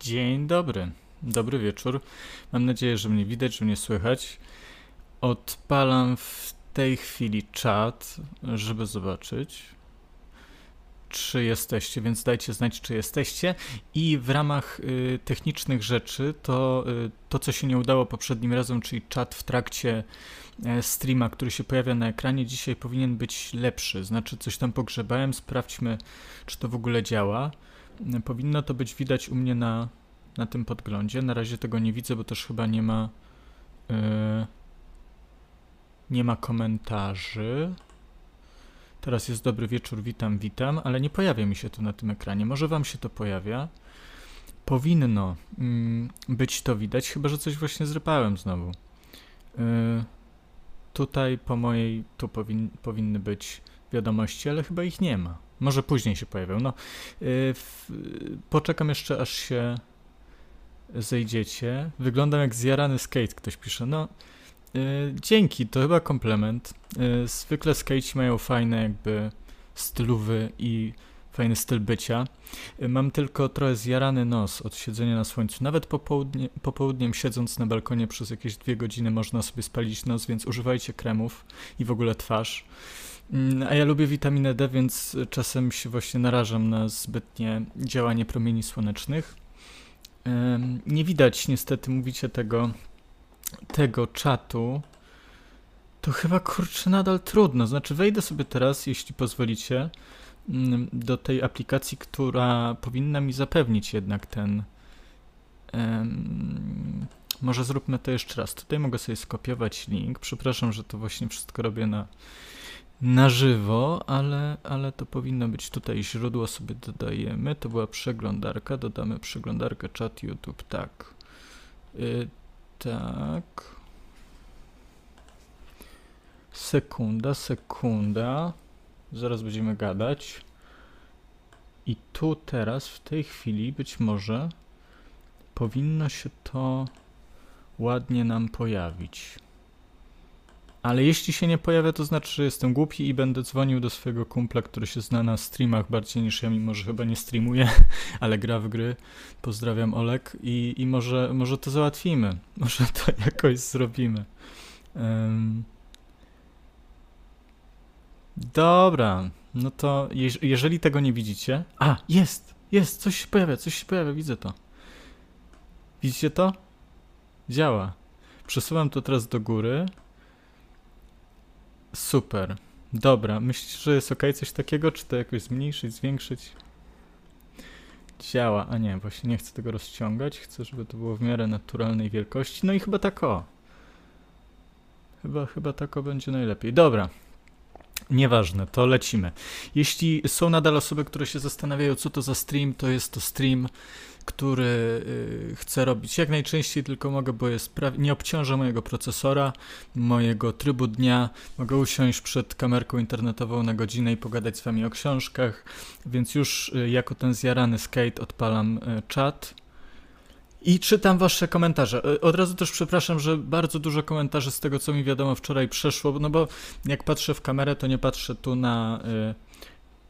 Dzień dobry. Dobry wieczór. Mam nadzieję, że mnie widać, że mnie słychać. Odpalam w tej chwili czat, żeby zobaczyć, czy jesteście, więc dajcie znać, czy jesteście. I w ramach y, technicznych rzeczy, to y, to, co się nie udało poprzednim razem, czyli czat w trakcie e, streama, który się pojawia na ekranie, dzisiaj powinien być lepszy. Znaczy, coś tam pogrzebałem, sprawdźmy, czy to w ogóle działa. Powinno to być widać u mnie na, na tym podglądzie. Na razie tego nie widzę, bo też chyba nie ma. Yy, nie ma komentarzy. Teraz jest dobry wieczór, witam, witam, ale nie pojawia mi się to na tym ekranie. Może Wam się to pojawia? Powinno mm, być to widać, chyba że coś właśnie zrypałem znowu. Yy, tutaj po mojej, tu powin, powinny być wiadomości, ale chyba ich nie ma. Może później się pojawią. No, w, poczekam jeszcze, aż się zejdziecie. Wyglądam jak zjarany skate, ktoś pisze. No, yy, dzięki, to chyba komplement. Yy, zwykle skate mają fajne jakby stylowy i fajny styl bycia. Mam tylko trochę zjarany nos od siedzenia na słońcu. Nawet popołudnie, popołudniem siedząc na balkonie przez jakieś dwie godziny można sobie spalić nos, więc używajcie kremów i w ogóle twarz. Mm, A ja lubię witaminę D, więc czasem się właśnie narażam na zbytnie działanie promieni słonecznych. Nie widać niestety, mówicie tego, tego czatu. To chyba kurczę nadal trudno. Znaczy, wejdę sobie teraz, jeśli pozwolicie, mm, do tej aplikacji, która powinna mi zapewnić jednak ten. może zróbmy to jeszcze raz. Tutaj mogę sobie skopiować link. Przepraszam, że to właśnie wszystko robię na, na żywo, ale, ale to powinno być tutaj źródło sobie dodajemy. To była przeglądarka, dodamy przeglądarkę czat YouTube, tak. Y, tak. Sekunda, sekunda. Zaraz będziemy gadać. I tu teraz, w tej chwili, być może powinno się to ładnie nam pojawić. Ale jeśli się nie pojawia, to znaczy, że jestem głupi i będę dzwonił do swojego kumpla, który się zna na streamach bardziej niż ja, mimo że chyba nie streamuje, ale gra w gry. Pozdrawiam Olek i, i może, może to załatwimy. Może to jakoś zrobimy. Em. Dobra, no to jeż- jeżeli tego nie widzicie... A, jest, jest, coś się pojawia, coś się pojawia, widzę to. Widzicie to? Działa. Przesuwam to teraz do góry. Super. Dobra, myślisz, że jest ok coś takiego? Czy to jakoś zmniejszyć, zwiększyć? Działa. A nie, właśnie nie chcę tego rozciągać. Chcę, żeby to było w miarę naturalnej wielkości. No i chyba tak o. Chyba, chyba tak o będzie najlepiej. Dobra. Nieważne, to lecimy. Jeśli są nadal osoby, które się zastanawiają, co to za stream, to jest to stream, który y, chcę robić jak najczęściej tylko mogę, bo jest pra- nie obciąża mojego procesora, mojego trybu dnia. Mogę usiąść przed kamerką internetową na godzinę i pogadać z wami o książkach, więc już y, jako ten zjarany skate odpalam y, czat. I czytam wasze komentarze. Od razu też przepraszam, że bardzo dużo komentarzy z tego, co mi wiadomo wczoraj przeszło, no bo jak patrzę w kamerę, to nie patrzę tu na,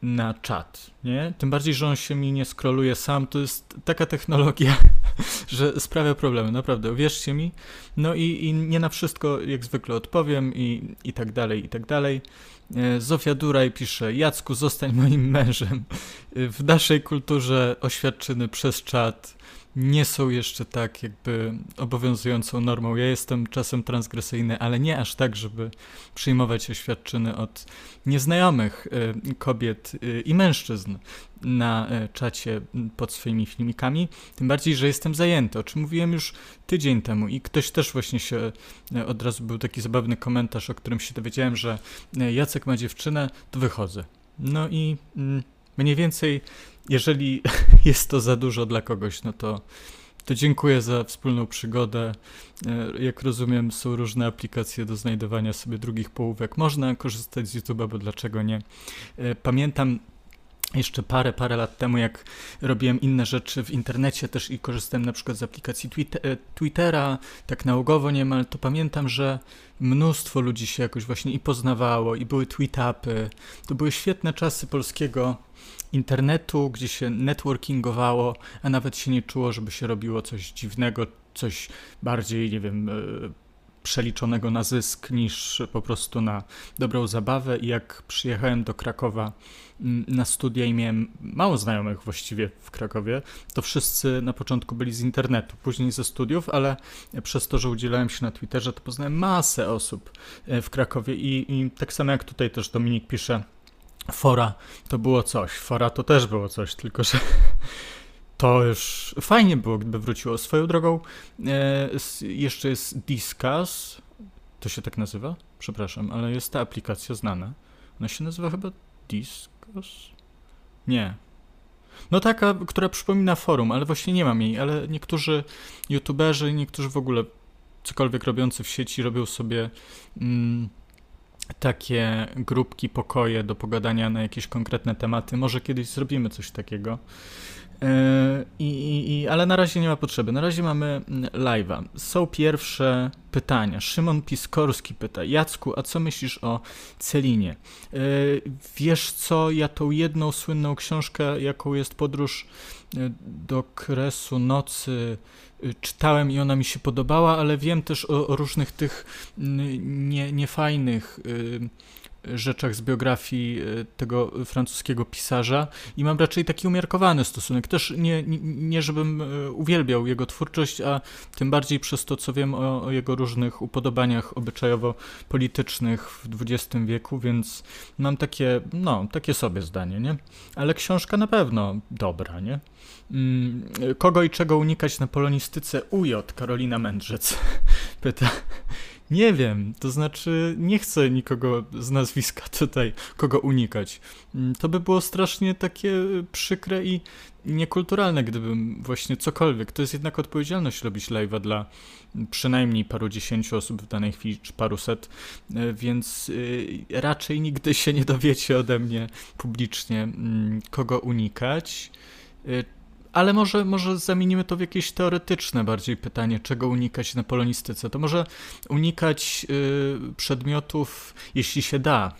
na czat, nie? Tym bardziej, że on się mi nie skroluje sam, to jest taka technologia, że sprawia problemy, naprawdę, uwierzcie mi. No i, i nie na wszystko, jak zwykle, odpowiem i, i tak dalej, i tak dalej. E, Zofia Duraj pisze, Jacku, zostań moim mężem. E, W naszej kulturze oświadczyny przez czat nie są jeszcze tak jakby obowiązującą normą. Ja jestem czasem transgresyjny, ale nie aż tak, żeby przyjmować oświadczyny od nieznajomych e, kobiet e, i mężczyzn na e, czacie pod swoimi filmikami. Tym bardziej, że jestem zajęty, o czym mówiłem już tydzień temu i ktoś też właśnie się od razu był taki zabawny komentarz, o którym się dowiedziałem, że Jacek ma dziewczynę, to wychodzę. No i mm, mniej więcej, jeżeli jest to za dużo dla kogoś, no to, to dziękuję za wspólną przygodę. E, Jak rozumiem, są różne aplikacje do znajdowania sobie drugich połówek. Można korzystać z YouTube'a, bo dlaczego nie? E, Pamiętam jeszcze parę, parę lat temu, jak robiłem inne rzeczy w internecie też i korzystałem na przykład z aplikacji e, Twittera, tak nałogowo niemal, to pamiętam, że mnóstwo ludzi się jakoś właśnie i poznawało, i były tweetupy. To były świetne czasy polskiego internetu, gdzie się networkingowało, a nawet się nie czuło, żeby się robiło coś dziwnego, coś bardziej, nie wiem, e, przeliczonego na zysk niż po prostu na dobrą zabawę. I jak przyjechałem do Krakowa mm, na studia i miałem mało znajomych właściwie w Krakowie, to wszyscy na początku byli z internetu, później ze studiów, ale przez to, że udzielałem się na Twitterze, to poznałem masę osób e, w Krakowie i, i tak samo jak tutaj też Dominik pisze, fora to było coś, fora to też było coś, tylko że to już fajnie było, gdyby wróciło. Swoją drogą e, jeszcze jest Discuss, to się tak nazywa? Przepraszam, ale jest ta aplikacja znana. Ona się nazywa chyba Discuss? Nie. No taka, która przypomina forum, ale właśnie nie mam jej, ale niektórzy youtuberzy, niektórzy w ogóle cokolwiek robiący w sieci robią sobie mm, takie grupki, pokoje do pogadania na jakieś konkretne tematy. Może kiedyś zrobimy coś takiego. E, I, i, ale na razie nie ma potrzeby. Na razie mamy mm, live'a. Są pierwsze pytania. Szymon Piskorski pyta: Jacku, a co myślisz o Celinie? E, wiesz co, ja tą jedną słynną książkę, jaką jest podróż do kresu nocy, czytałem i ona mi się podobała, ale wiem też o, o różnych tych mm, nie, niefajnych rzeczach z biografii e, tego francuskiego pisarza i mam raczej taki umiarkowany stosunek. Też nie, nie, nie żebym e, uwielbiał jego twórczość, a tym bardziej przez to, co wiem o, o jego różnych upodobaniach obyczajowo-politycznych w XX wieku, więc mam takie, no, takie sobie zdanie, nie? Ale książka na pewno dobra, nie? Mm, kogo i czego unikać na polonistyce UJ? Karolina Mędrzec pyta. Nie wiem, to znaczy nie chcę nikogo z nazwiska tutaj, kogo unikać. Mm, to by było strasznie takie przykre i niekulturalne, gdybym właśnie cokolwiek. To jest jednak odpowiedzialność robić live'a dla przynajmniej paru dziesięciu osób w danej chwili, czy paruset, e, więc y, raczej nigdy się nie dowiecie ode mnie publicznie, mm, kogo unikać y, ale może, może zamienimy to w jakieś teoretyczne bardziej pytanie, czego unikać na polonistyce. To może unikać y, przedmiotów, jeśli się da,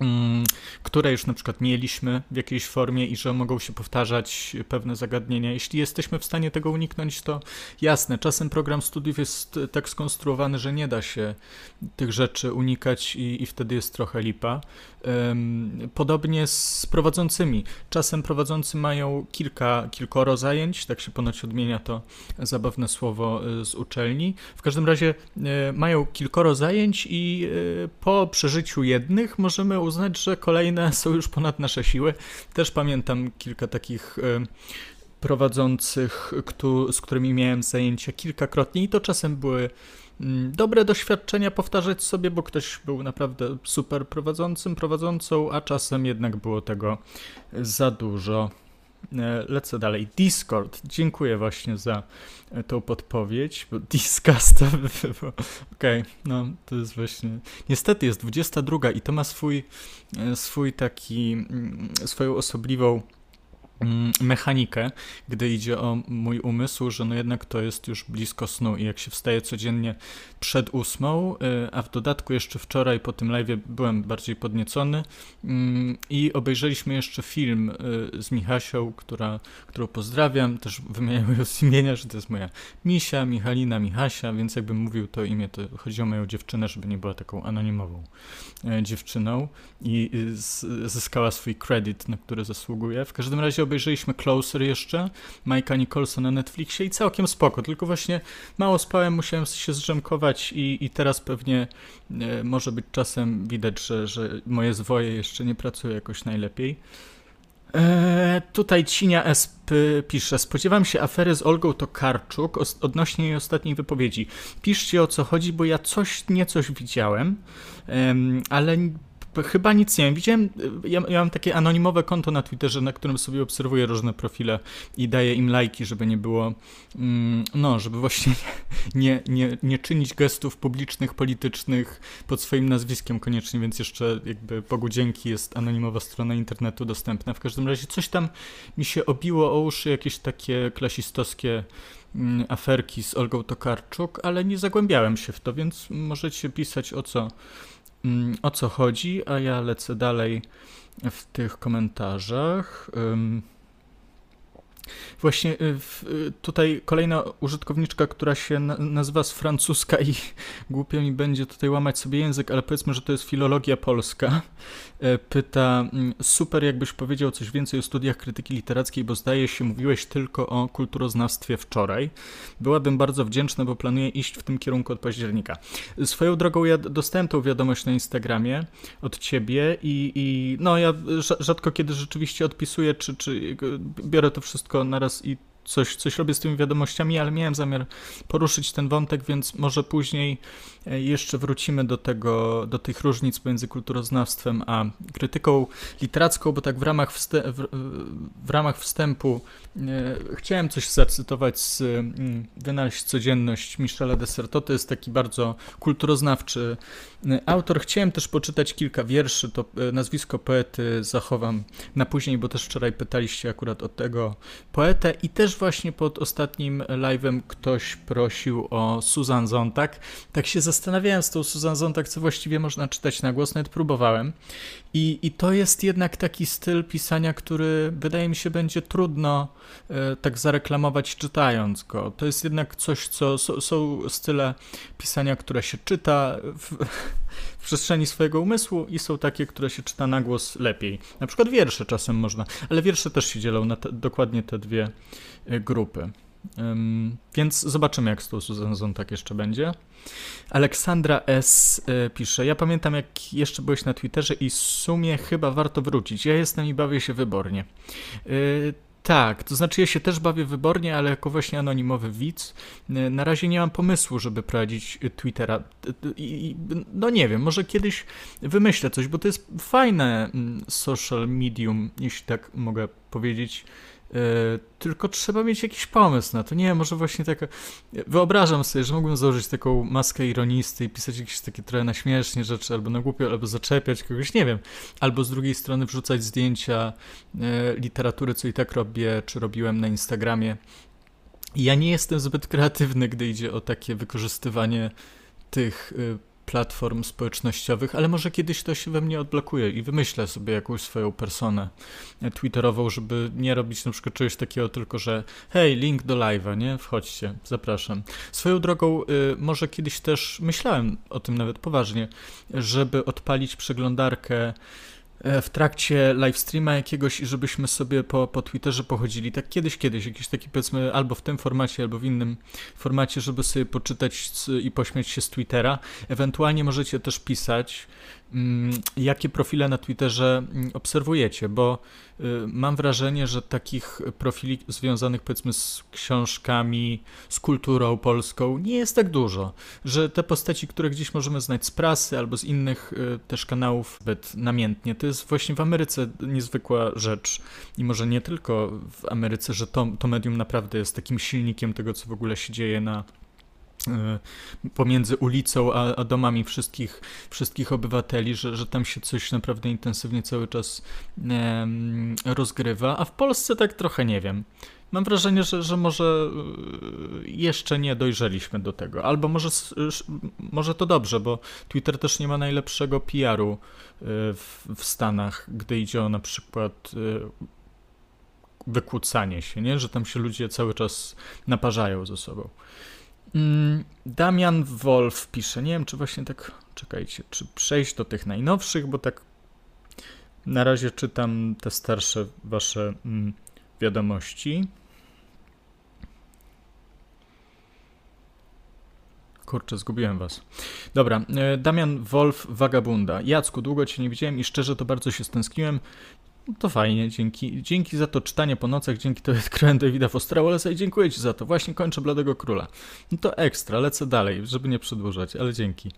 Mm, które już na przykład mieliśmy w jakiejś formie i że mogą się powtarzać pewne zagadnienia. Jeśli jesteśmy w stanie tego uniknąć, to jasne, czasem program studiów jest tak skonstruowany, że nie da się tych rzeczy unikać i, i wtedy jest trochę lipa. Podobnie z prowadzącymi. Czasem prowadzący mają kilka, kilkoro zajęć, tak się ponoć odmienia to zabawne słowo y, z uczelni. W każdym razie y, mają kilkoro zajęć i y, po przeżyciu jednych możemy uznać, że kolejne są już ponad nasze siły. Też pamiętam kilka takich e, prowadzących, z którymi miałem zajęcia kilkakrotnie i to czasem były dobre doświadczenia powtarzać sobie, bo ktoś był naprawdę super prowadzącym, prowadzącą, a czasem jednak było tego za dużo. E, lecę dalej. Discord. Dziękuję właśnie za e, tą podpowiedź, bo Discast Okej, okay, no to jest właśnie... Niestety jest 22 i to ma swój, e, swój taki, mm, swoją osobliwą Mm, mechanikę, gdy idzie o mój umysł, że no jednak to jest już blisko snu i jak się wstaje codziennie przed ósmą, y, a w dodatku jeszcze wczoraj po tym live byłem bardziej podniecony mm, i obejrzeliśmy jeszcze film y, z Michasią, która, którą pozdrawiam, też wymieniam ją z imienia, że to jest moja Misia, Michalina, Michasia, więc jakbym mówił to imię, to chodzi o moją dziewczynę, żeby nie była taką anonimową e, dziewczyną i y, zyskała swój kredyt, na który zasługuje. W każdym razie obejrzeliśmy Closer jeszcze, Majka Nicholson na Netflixie i całkiem spoko, tylko właśnie mało spałem, musiałem się zrzemkować i, i teraz pewnie e, może być czasem widać, że, że moje zwoje jeszcze nie pracuje jakoś najlepiej. E, tutaj Cinia SP pisze, spodziewam się afery z Olgą Tokarczuk odnośnie jej ostatniej wypowiedzi. Piszcie o co chodzi, bo ja coś niecoś widziałem, ale chyba nic nie wiem. Widziałem, ja, ja, mam takie anonimowe konto na Twitterze, na którym sobie obserwuję różne profile i daję im lajki, żeby nie było, mm, no, żeby właśnie nie, nie, nie czynić gestów publicznych, politycznych pod swoim nazwiskiem koniecznie, więc jeszcze jakby Bogu dzięki jest anonimowa strona internetu dostępna. W każdym razie coś tam mi się obiło o uszy, jakieś takie klasistowskie mm, aferki z Olgą Tokarczuk, ale nie zagłębiałem się w to, więc możecie pisać o co o co chodzi, a ja lecę dalej w tych komentarzach. Właśnie y, y, tutaj kolejna użytkowniczka, która się nazywa z francuska i głupio mi będzie tutaj łamać sobie język, ale powiedzmy, że to jest filologia polska. E, pyta, mm, super jakbyś powiedział coś więcej o studiach krytyki literackiej, bo zdaje się mówiłeś tylko o kulturoznawstwie wczoraj. Byłabym bardzo wdzięczna, bo planuję iść w tym kierunku od października. Swoją drogą ja dostałem tą wiadomość na Instagramie od ciebie i, i no ja rzadko kiedy rzeczywiście odpisuję, czy, czy biorę to wszystko naraz i coś, coś robię z tymi wiadomościami, ale miałem zamiar poruszyć ten wątek, więc może później e, jeszcze wrócimy do tego, do tych różnic między kulturoznawstwem a krytyką literacką, bo tak w ramach, wstę w, w ramach wstępu e, chciałem coś zacytować z mm, Wynaleźć codzienność Michela Deserto. To jest taki bardzo kulturoznawczy e, autor. Chciałem też poczytać kilka wierszy, to e, nazwisko poety zachowam na później, bo też wczoraj pytaliście akurat o tego poetę i też właśnie pod ostatnim live'em ktoś prosił o Susan Zontag. Tak się zastanawiałem z tą Susan Zontag, co właściwie można czytać na głos, nawet próbowałem. I, I to jest jednak taki styl pisania, który wydaje mi się będzie trudno e, tak zareklamować czytając go. To jest jednak coś, co so, są style pisania, które się czyta w, w przestrzeni swojego umysłu i są takie, które się czyta na głos lepiej. Na przykład wiersze czasem można, ale wiersze też się dzielą na te, dokładnie te dwie e, grupy. Um, więc zobaczymy, jak z tą Susan tak jeszcze będzie. Aleksandra S. Y, pisze: Ja pamiętam, jak jeszcze byłeś na Twitterze, i w sumie chyba warto wrócić. Ja jestem i bawię się wybornie. Y, tak, to znaczy ja się też bawię wybornie, ale jako właśnie anonimowy widz. Y, na razie nie mam pomysłu, żeby prowadzić Twittera. I, no nie wiem, może kiedyś wymyślę coś, bo to jest fajne mm, social medium, jeśli tak mogę powiedzieć. E, tylko trzeba mieć jakiś pomysł na to. Nie, może właśnie taka. Wyobrażam sobie, że mógłbym założyć taką maskę ironisty i pisać jakieś takie trochę na śmiesznie rzeczy, albo na głupio, albo zaczepiać kogoś, nie wiem. Albo z drugiej strony wrzucać zdjęcia e, literatury, co i tak robię, czy robiłem na Instagramie. Ja nie jestem zbyt kreatywny, gdy idzie o takie wykorzystywanie tych e, platform społecznościowych, ale może kiedyś to się we mnie odblokuje i wymyślę sobie jakąś swoją personę twitterową, żeby nie robić na przykład czegoś takiego tylko, że hej, link do live'a, nie? Wchodźcie, zapraszam. Swoją drogą, y, może kiedyś też myślałem o tym nawet poważnie, żeby odpalić przeglądarkę w trakcie livestreama jakiegoś i żebyśmy sobie po, po Twitterze pochodzili. Tak kiedyś, kiedyś, jakiś taki powiedzmy albo w tym formacie, albo w innym formacie, żeby sobie poczytać i pośmiać się z Twittera. Ewentualnie możecie też pisać jakie profile na Twitterze mm, obserwujecie, bo y, mam wrażenie, że takich profili związanych powiedzmy z książkami, z kulturą polską nie jest tak dużo, że te postaci, które gdzieś możemy znać z prasy albo z innych y, też kanałów zbyt namiętnie, to jest właśnie w Ameryce niezwykła rzecz. I może nie tylko w Ameryce, że to, to medium naprawdę jest takim silnikiem tego, co w ogóle się dzieje na pomiędzy ulicą a, a, domami wszystkich, wszystkich obywateli, że, że tam się coś naprawdę intensywnie cały czas rozgrywa, a w Polsce tak trochę nie wiem. Mam wrażenie, że, że może e, jeszcze nie dojrzeliśmy do tego, albo może, może to dobrze, bo Twitter też nie ma najlepszego PR-u e, w, w Stanach, gdy idzie o na przykład wykłócanie się, nie? że tam się ludzie cały czas naparzają ze sobą. Mm, Damian Wolf pisze, nie wiem czy właśnie tak, czekajcie, czy przejść do tych najnowszych, bo tak na razie czytam te starsze wasze mm, wiadomości. Kurczę, zgubiłem was. Dobra, e, Damian Wolf, Wagabunda. Jacku, długo cię nie widziałem i szczerze to bardzo się stęskniłem. To fajnie, dzięki, dzięki za to czytanie po nocach, dzięki to odkryłem Davida Fosterwallesa i dziękuję Ci za to. Właśnie kończę Bladego Króla. No to ekstra, lecę dalej, żeby nie przedłużać, ale dzięki.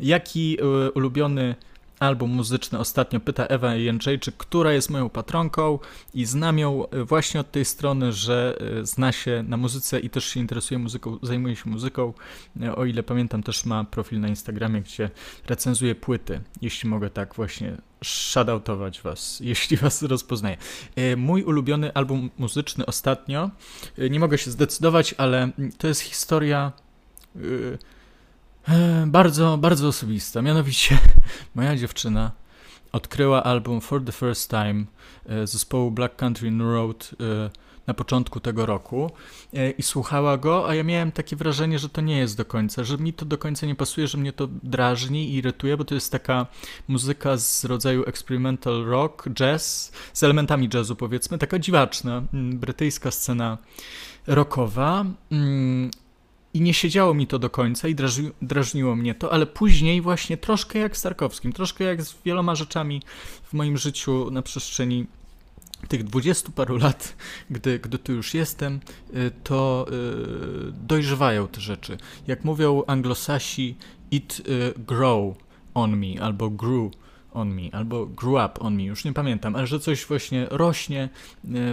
Jaki y, ulubiony album muzyczny ostatnio pyta Ewa Jędrzejczyk, która jest moją patronką i znam ją e, właśnie od tej strony, że e, zna się na muzyce i też się interesuje muzyką, zajmuje się muzyką. O ile pamiętam, też ma profil na Instagramie, gdzie recenzuje płyty, jeśli mogę tak właśnie shoutoutować was, jeśli was rozpoznaję. Mój ulubiony album muzyczny ostatnio, nie mogę się zdecydować, ale to jest historia E, bardzo, bardzo osobista. Mianowicie moja dziewczyna odkryła album For the First Time e, zespołu Black Country Road e, na początku tego roku i słuchała go, a ja miałem takie wrażenie, że to nie jest do końca, że mi to do końca nie pasuje, że mnie to drażni i irytuje, bo to jest taka muzyka z rodzaju experimental rock, jazz, z elementami jazzu powiedzmy, taka dziwaczna, brytyjska scena rockowa. Mm, i nie siedziało mi to do końca i drażni, drażniło mnie to, ale później właśnie troszkę jak z Tarkowskim, troszkę jak z wieloma rzeczami w moim życiu na przestrzeni tych dwudziestu paru lat, gdy, gdy tu już jestem, y, to yy, dojrzewają te rzeczy. Jak mówią anglosasi, it y, grow on me albo grew on me, albo grew up on me, już nie pamiętam, ale że coś właśnie rośnie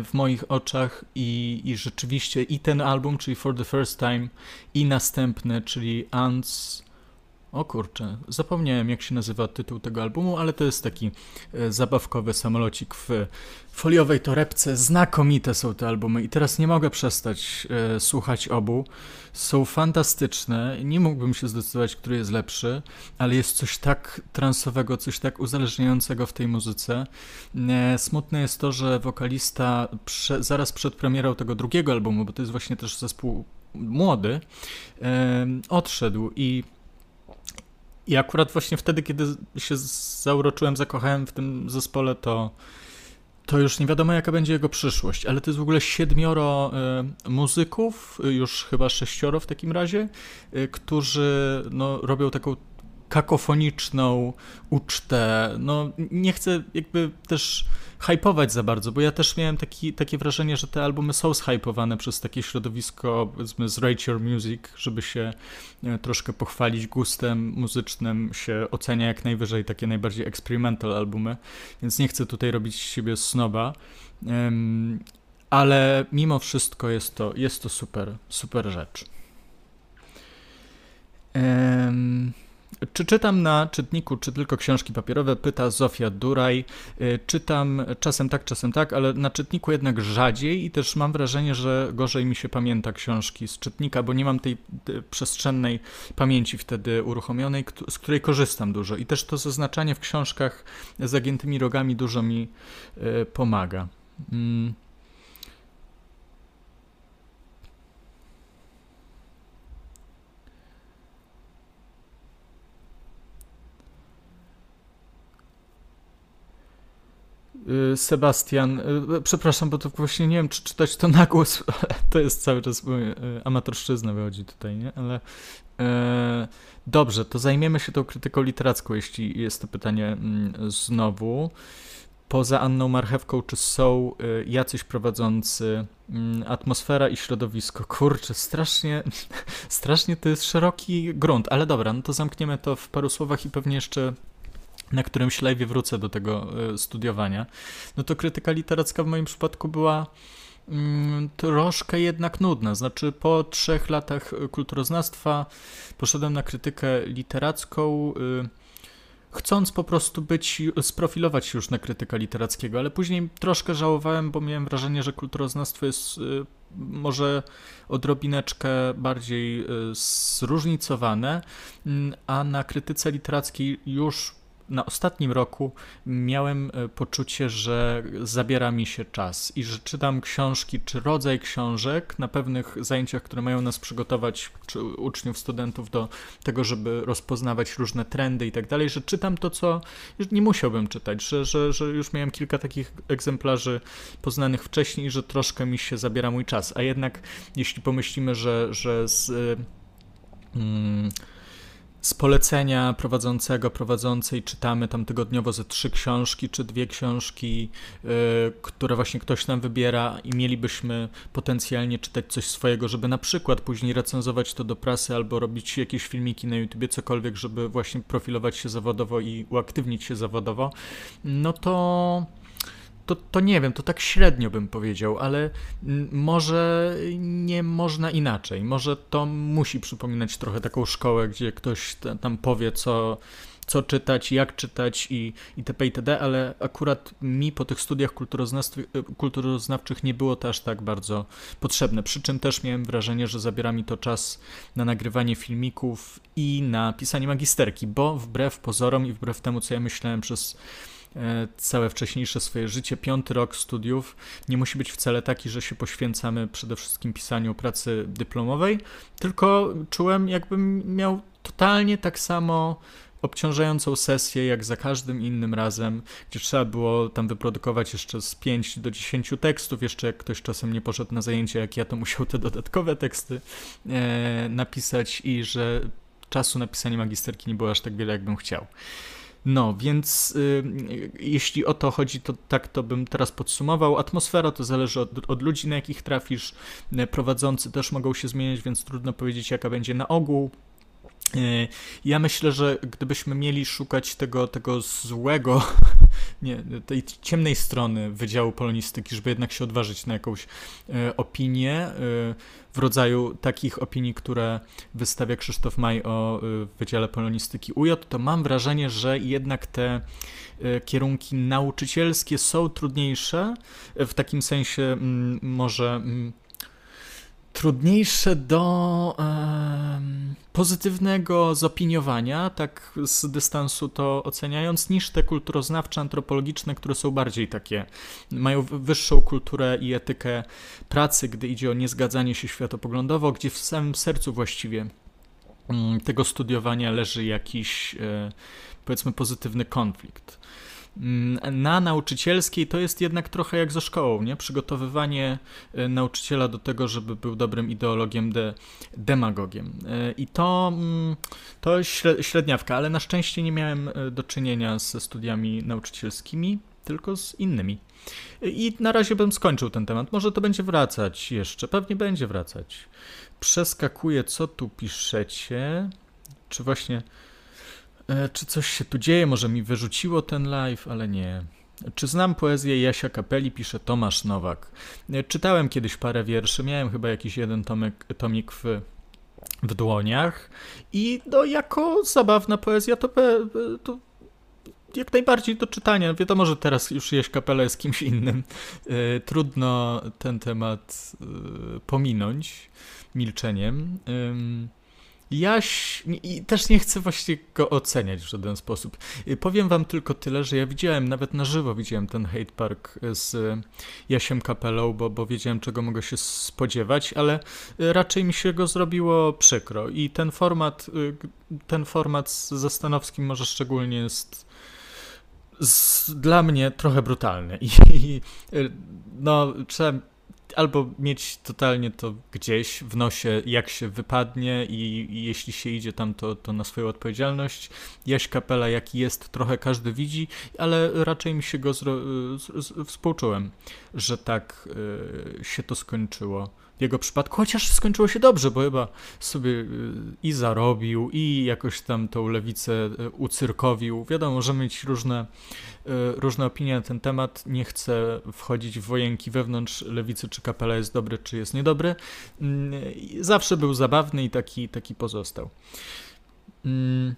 w moich oczach i, i rzeczywiście i ten album, czyli For the First Time, i następny, czyli Ants o kurczę, zapomniałem jak się nazywa tytuł tego albumu, ale to jest taki e, zabawkowy samolocik w foliowej torebce. Znakomite są te albumy i teraz nie mogę przestać e, słuchać obu. Są fantastyczne. Nie mógłbym się zdecydować, który jest lepszy, ale jest coś tak transowego, coś tak uzależniającego w tej muzyce. E, smutne jest to, że wokalista prze, zaraz przed premierą tego drugiego albumu, bo to jest właśnie też zespół młody, odszedł i i akurat właśnie wtedy, kiedy się zauroczyłem, zakochałem w tym zespole, to, to już nie wiadomo, jaka będzie jego przyszłość. Ale to jest w ogóle siedmioro y, muzyków, już chyba sześcioro w takim razie, y, którzy no, robią taką kakofoniczną ucztę. No, nie chcę jakby też hypować za bardzo, bo ja też miałem taki, takie wrażenie, że te albumy są zhypowane przez takie środowisko, powiedzmy, z Rate Your Music, żeby się e, troszkę pochwalić gustem muzycznym, się ocenia jak najwyżej takie najbardziej experimental albumy, więc nie chcę tutaj robić z siebie snoba, ale mimo wszystko jest to, jest to super, super rzecz. Czy czytam na czytniku, czy tylko książki papierowe? Pyta Zofia Duraj. Y, czytam czasem tak, czasem tak, ale na czytniku jednak rzadziej i też mam wrażenie, że gorzej mi się pamięta książki z czytnika, bo nie mam tej przestrzennej pamięci wtedy uruchomionej, z której korzystam dużo. I też to zaznaczanie w książkach z zagiętymi rogami dużo mi y, pomaga. Sebastian, y, przepraszam, bo to właśnie nie wiem, czy czytać to na głos, to jest cały czas y, amatorszczyzna wychodzi tutaj, nie? Ale e, dobrze, to zajmiemy się tą krytyką literacką, jeśli jest to pytanie mm, znowu. Poza Anną Marchewką, czy są jacyś prowadzący mm, atmosfera i środowisko? Kurczę, strasznie, strasznie to jest szeroki grunt, ale dobra, no to zamkniemy to w paru słowach i pewnie jeszcze na którymś live wrócę do tego e, studiowania, no to krytyka literacka w moim przypadku była mm, troszkę jednak nudna. Znaczy, po trzech latach kulturoznawstwa poszedłem na krytykę literacką, y, chcąc po prostu być, sprofilować się już na krytyka literackiego, ale później troszkę żałowałem, bo miałem wrażenie, że kulturoznawstwo jest może odrobineczkę bardziej zróżnicowane, mm, a na krytyce literackiej już na ostatnim roku miałem e, poczucie, że zabiera mi się czas i że czytam książki, czy rodzaj książek na pewnych zajęciach, które mają nas przygotować, czy uczniów, studentów do tego, żeby rozpoznawać różne trendy i tak dalej, że czytam to, co nie musiałbym czytać, że, że, że już miałem kilka takich egzemplarzy poznanych wcześniej, że troszkę mi się zabiera mój czas. A jednak, jeśli pomyślimy, że, że z. Hmm, z polecenia prowadzącego, prowadzącej czytamy tam tygodniowo ze trzy książki czy dwie książki, yy, które właśnie ktoś nam wybiera i mielibyśmy potencjalnie czytać coś swojego, żeby na przykład później recenzować to do prasy albo robić jakieś filmiki na YouTubie, cokolwiek, żeby właśnie profilować się zawodowo i uaktywnić się zawodowo, no to to, to nie wiem, to tak średnio bym powiedział, ale może nie można inaczej. Może to musi przypominać trochę taką szkołę, gdzie ktoś tam powie, co, co czytać, jak czytać i itp. itd., ale akurat mi po tych studiach kulturoznawczych nie było to aż tak bardzo potrzebne. Przy czym też miałem wrażenie, że zabiera mi to czas na nagrywanie filmików i na pisanie magisterki, bo wbrew pozorom i wbrew temu, co ja myślałem przez całe wcześniejsze swoje życie, piąty rok studiów nie musi być wcale taki, że się poświęcamy przede wszystkim pisaniu pracy dyplomowej, tylko czułem, jakbym miał totalnie tak samo obciążającą sesję jak za każdym innym razem, gdzie trzeba było tam wyprodukować jeszcze z 5 do 10 tekstów, jeszcze jak ktoś czasem nie poszedł na zajęcie, jak ja to musiał te dodatkowe teksty e, napisać i że czasu na pisanie magisterki nie było aż tak wiele, jakbym chciał. No, więc y, jeśli o to chodzi, to tak to bym teraz podsumował. Atmosfera to zależy od, od, ludzi, na jakich trafisz. Y, prowadzący też mogą się zmieniać, więc trudno powiedzieć, jaka będzie na ogół. Y, ja myślę, że gdybyśmy mieli szukać tego, tego złego, nie, tej ciemnej strony Wydziału Polonistyki, żeby jednak się odważyć na jakąś e, opinię e, w rodzaju takich opinii, które wystawia Krzysztof Maj o e, Wydziale Polonistyki UJ, to mam wrażenie, że jednak te kierunki nauczycielskie są trudniejsze, w takim sensie m, może m, trudniejsze do pozytywnego zopiniowania, tak z dystansu to oceniając, niż te kulturoznawcze, antropologiczne, które są bardziej takie, mają wyższą kulturę i etykę pracy, gdy idzie o niezgadzanie się światopoglądowo, gdzie w samym sercu właściwie mm, tego studiowania leży jakiś, e, powiedzmy, pozytywny konflikt. Mm, na nauczycielskiej to jest jednak trochę jak ze szkołą, nie? Przygotowywanie e, nauczyciela do tego, żeby był dobrym ideologiem, de, demagogiem. E, I to, mm, to średniawka, ale na szczęście nie miałem e, do czynienia ze studiami nauczycielskimi, tylko z innymi. I na razie bym skończył ten temat. Może to będzie wracać jeszcze, pewnie będzie wracać. Przeskakuję, co tu piszecie. Czy właśnie czy coś się tu dzieje? Może mi wyrzuciło ten live, ale nie. Czy znam poezję Jasia Kapeli? Pisze Tomasz Nowak. E, czytałem kiedyś parę wierszy, miałem chyba jakiś jeden tomek, tomik w, w dłoniach i no, jako zabawna poezja to, to jak najbardziej do czytania. Wiadomo, że teraz już Jaś Kapela jest kimś innym. E, trudno ten temat pominąć milczeniem. Jaś i też nie chcę właśnie go oceniać w żaden sposób. Y, powiem wam tylko tyle, że ja widziałem, nawet na żywo widziałem ten Hate Park z Jasiem Kapelą, bo, bo wiedziałem czego mogę się spodziewać, ale y, raczej mi się go zrobiło przykro i ten format, y, ten format ze Stanowskim może szczególnie jest z, dla mnie trochę brutalny i, i no trzeba albo mieć totalnie to gdzieś w nosie, jak się wypadnie i, i, jeśli się idzie tam, to, to na swoją odpowiedzialność. Jaś Kapela jaki jest, trochę każdy widzi, ale raczej mi się go zro- z, z, współczułem, że tak y, się to skończyło jego przypadku, chociaż skończyło się dobrze, bo chyba sobie y, i zarobił, i jakoś tam tą lewicę y, ucyrkowił. Wiadomo, możemy mieć różne, y, różne opinie na ten temat. Nie chcę wchodzić w wojenki wewnątrz lewicy, czy kapela jest dobry, czy jest niedobry. Mm, zawsze był zabawny i taki, taki pozostał. Mm.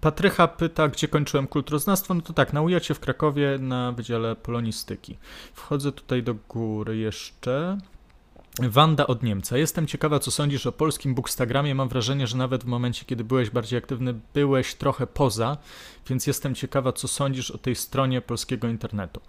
Patrycha pyta, gdzie kończyłem kulturoznawstwo. No to tak, na UJAcie w Krakowie na Wydziale Polonistyki. Wchodzę tutaj do góry jeszcze. Wanda od Niemca. Jestem ciekawa, co sądzisz o polskim Bookstagramie. Mam wrażenie, że nawet w momencie, kiedy byłeś bardziej aktywny, byłeś trochę poza, więc jestem ciekawa, co sądzisz o tej stronie polskiego internetu.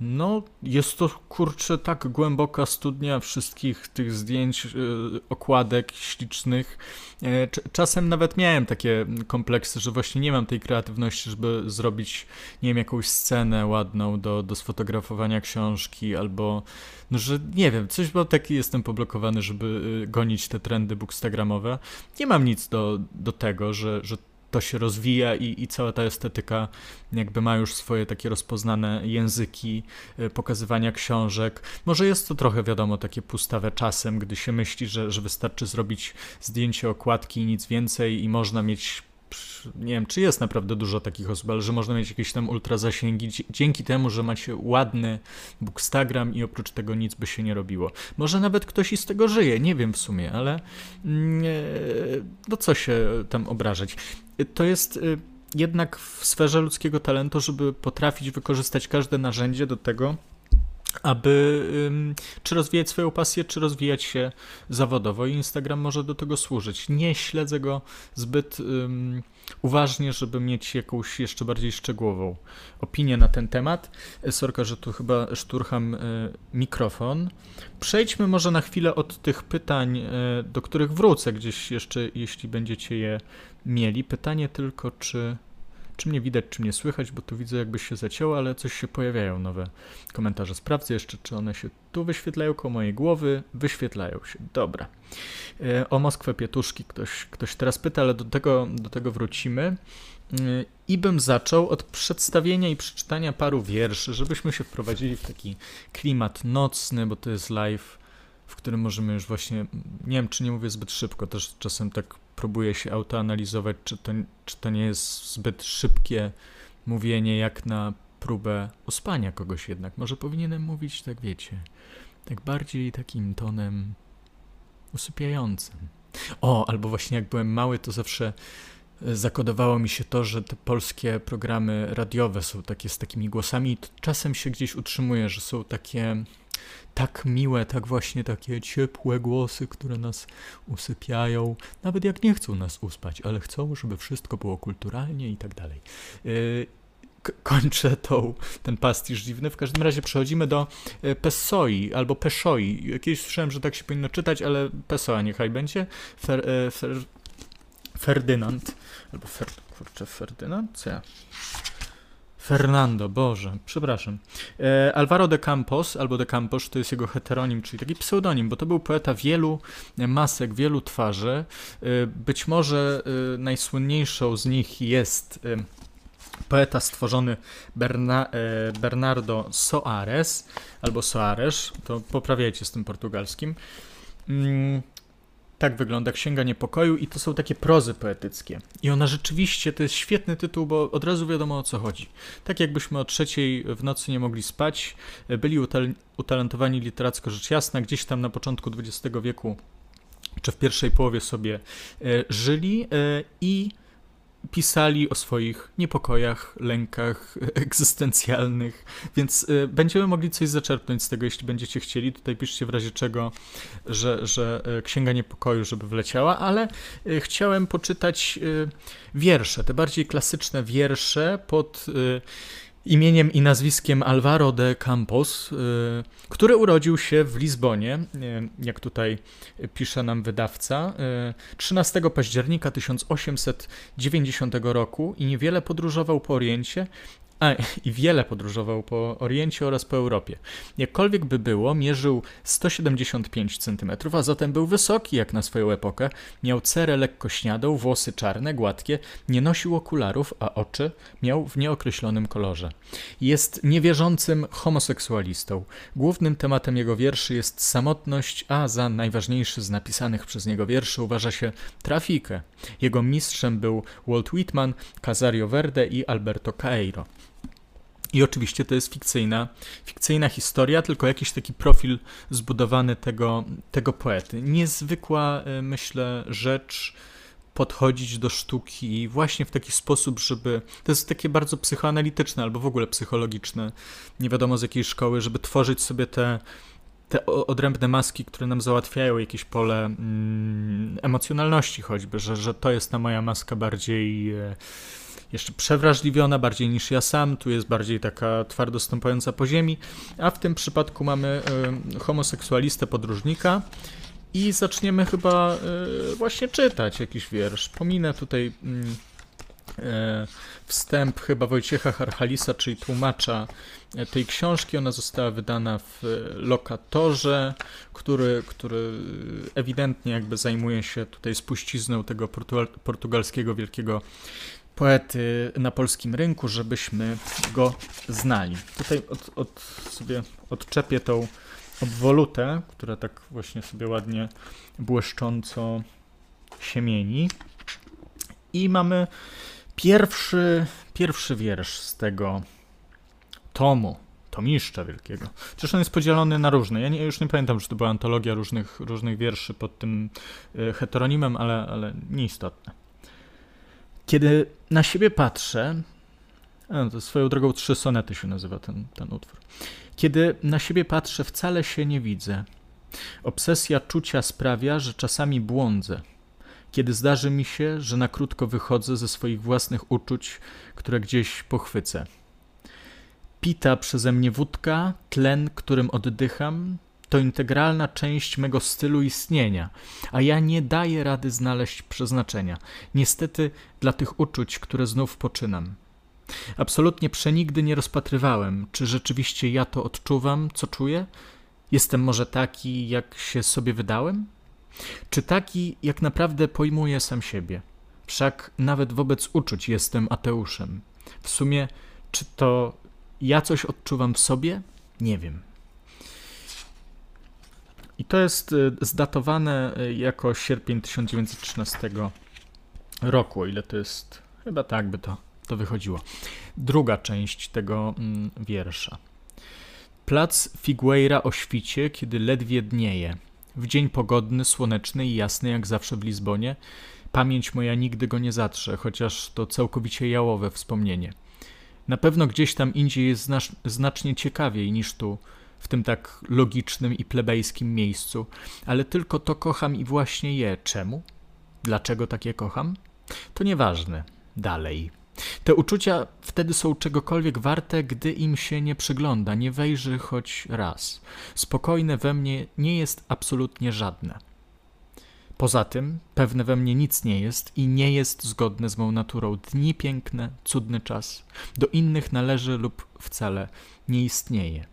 No, jest to kurczę tak głęboka studnia wszystkich tych zdjęć, yy, okładek ślicznych. Yy, czasem nawet miałem takie kompleksy, że właśnie nie mam tej kreatywności, żeby zrobić, nie wiem, jakąś scenę ładną do, do sfotografowania książki, albo, no, że nie wiem, coś, bo taki jestem poblokowany, żeby yy, gonić te trendy bookstagramowe. Nie mam nic do, do tego, że, że to się rozwija i, i cała ta estetyka jakby ma już swoje takie rozpoznane języki e, pokazywania książek. Może jest to trochę, wiadomo, takie pustawe czasem, gdy się myśli, że, że wystarczy zrobić zdjęcie okładki i nic więcej i można mieć nie wiem, czy jest naprawdę dużo takich osób, ale że można mieć jakieś tam ultra zasięgi dzięki temu, że macie ładny Bookstagram i oprócz tego nic by się nie robiło. Może nawet ktoś i z tego żyje, nie wiem w sumie, ale mm, e, no co się tam obrażać. To jest e, jednak w sferze ludzkiego talentu, żeby potrafić wykorzystać każde narzędzie do tego, aby czy rozwijać swoją pasję, czy rozwijać się zawodowo i Instagram może do tego służyć. Nie śledzę go zbyt um, uważnie, żeby mieć jakąś jeszcze bardziej szczegółową opinię na ten temat. Sorka, że tu chyba szturcham y, mikrofon. Przejdźmy może na chwilę od tych pytań, y, do których wrócę gdzieś jeszcze, jeśli będziecie je mieli. Pytanie tylko, czy czy mnie widać, czy mnie słychać, bo tu widzę jakby się zacięło, ale coś się pojawiają nowe komentarze. Sprawdzę jeszcze, czy one się tu wyświetlają koło mojej głowy. Wyświetlają się. Dobra. E, o Moskwę Pietuszki ktoś, ktoś teraz pyta, ale do tego, do tego wrócimy. E, I bym zaczął od przedstawienia i przeczytania paru wierszy, żebyśmy się wprowadzili w taki klimat nocny, bo to jest live, w którym możemy już właśnie, nie wiem czy nie mówię zbyt szybko, też czasem tak próbuję się autoanalizować, czy to, czy to nie jest zbyt szybkie mówienie, jak na próbę uspania kogoś jednak. Może powinienem mówić, tak wiecie, tak bardziej takim tonem usypiającym. O, albo właśnie jak byłem mały, to zawsze e, zakodowało mi się to, że te polskie programy radiowe są takie z takimi głosami czasem się gdzieś utrzymuje, że są takie tak miłe, tak właśnie takie ciepłe głosy, które nas usypiają, nawet jak nie chcą nas uspać, ale chcą, żeby wszystko było kulturalnie i tak dalej. Y, kończę tą, ten pastisz dziwny. W każdym razie przechodzimy do y, Pesoi albo Peszoi. Kiedyś słyszałem, że tak się powinno czytać, ale Pesoa niechaj będzie. Fer, y, fer, Ferdynand. Albo Fer, kurczę, Ferdynand? Co ja? Fernando, Boże, przepraszam. E, Alvaro de Campos, albo de Campos, to jest jego heteronim, czyli taki pseudonim, bo to był poeta wielu masek, wielu twarzy. E, być może e, najsłynniejszą z nich jest e, poeta stworzony Berna, e, Bernardo Soares, albo Soares, to poprawiajcie z tym portugalskim. Mm, tak wygląda Księga Niepokoju i to są takie prozy poetyckie. I ona rzeczywiście, to jest świetny tytuł, bo od razu wiadomo o co chodzi. Tak jakbyśmy o trzeciej w nocy nie mogli spać, byli utal utalentowani literacko rzecz jasna, gdzieś tam na początku XX wieku, czy w pierwszej połowie sobie e, żyli e, i pisali o swoich niepokojach, lękach egzystencjalnych, więc y, będziemy mogli coś zaczerpnąć z tego, jeśli będziecie chcieli. Tutaj piszcie w razie czego, że, że y, Księga Niepokoju, żeby wleciała, ale y, chciałem poczytać wiersze, te bardziej klasyczne wiersze pod imieniem i nazwiskiem Alvaro de Campos, y, który urodził się w Lizbonie, y, jak tutaj pisze nam wydawca, 13 y, października 1890 roku i niewiele podróżował po Oriencie a, i wiele podróżował po Oriencie oraz po Europie. Jakkolwiek by było, mierzył 175 cm, a zatem był wysoki jak na swoją epokę, miał cerę lekko śniadą, włosy czarne, gładkie, nie nosił okularów, a oczy miał w nieokreślonym kolorze. Jest niewierzącym homoseksualistą. Głównym tematem jego wierszy jest samotność, a za najważniejszy z napisanych przez niego wierszy uważa się trafikę. Jego mistrzem był Walt Whitman, Casario Verde i Alberto Caeiro. I oczywiście to jest fikcyjna, fikcyjna historia, tylko jakiś taki profil zbudowany tego, tego poety. Niezwykła, e, myślę, rzecz podchodzić do sztuki właśnie w taki sposób, żeby. To jest takie bardzo psychoanalityczne albo w ogóle psychologiczne, nie wiadomo z jakiej szkoły, żeby tworzyć sobie te, te odrębne maski, które nam załatwiają jakieś pole mm, emocjonalności, choćby, że, że to jest ta moja maska bardziej. E, jeszcze przewrażliwiona bardziej niż ja sam, tu jest bardziej taka twardo stąpająca po ziemi, a w tym przypadku mamy y, homoseksualistę podróżnika i zaczniemy chyba y, właśnie czytać jakiś wiersz. Pominę tutaj y, wstęp chyba Wojciecha Harchalisa, czyli tłumacza tej książki. Ona została wydana w lokatorze, który, który ewidentnie jakby zajmuje się tutaj spuścizną tego portugalskiego wielkiego poety na polskim rynku, żebyśmy go znali. Tutaj od, od sobie odczepię tą obwolutę, która tak właśnie sobie ładnie błyszcząco się mieni. I mamy pierwszy, pierwszy wiersz z tego tomu, tomiszcza wielkiego. Przecież on jest podzielony na różne. Ja nie, już nie pamiętam, czy to była antologia różnych, różnych wierszy pod tym y, heteronimem, ale, ale nieistotne. Kiedy na siebie patrzę, a, to swoją drogą trzy sonety się nazywa ten, ten utwór. Kiedy na siebie patrzę, wcale się nie widzę. Obsesja czucia sprawia, że czasami błądzę. Kiedy zdarzy mi się, że na krótko wychodzę ze swoich własnych uczuć, które gdzieś pochwycę. Pita przeze mnie wódka, tlen, którym oddycham, to integralna część mego stylu istnienia, a ja nie daję rady znaleźć przeznaczenia. Niestety dla tych uczuć, które znów poczynam. Absolutnie przenigdy nie rozpatrywałem, czy rzeczywiście ja to odczuwam, co czuję? Jestem może taki, jak się sobie wydałem? Czy taki, jak naprawdę pojmuję sam siebie? Wszak nawet wobec uczuć jestem ateuszem. W sumie, czy to ja coś odczuwam w sobie? Nie wiem. I to jest y, zdatowane y, jako sierpień 1913 roku, o ile to jest, chyba tak by to, to wychodziło. Druga część tego mm, wiersza. Plac Figueira o świcie, kiedy ledwie dnieje. W dzień pogodny, słoneczny i jasny, jak zawsze w Lizbonie. Pamięć moja nigdy go nie zatrze, chociaż to całkowicie jałowe wspomnienie. Na pewno gdzieś tam indziej jest znacznie ciekawiej niż tu, w tym tak logicznym i plebejskim miejscu, ale tylko to kocham i właśnie je. Czemu? Dlaczego takie kocham? To nieważne. Dalej. Te uczucia wtedy są czegokolwiek warte, gdy im się nie przygląda, nie wejrzy choć raz. Spokojne we mnie nie jest absolutnie żadne. Poza tym, pewne we mnie nic nie jest i nie jest zgodne z mą naturą. Dni piękne, cudny czas. Do innych należy lub wcale nie istnieje.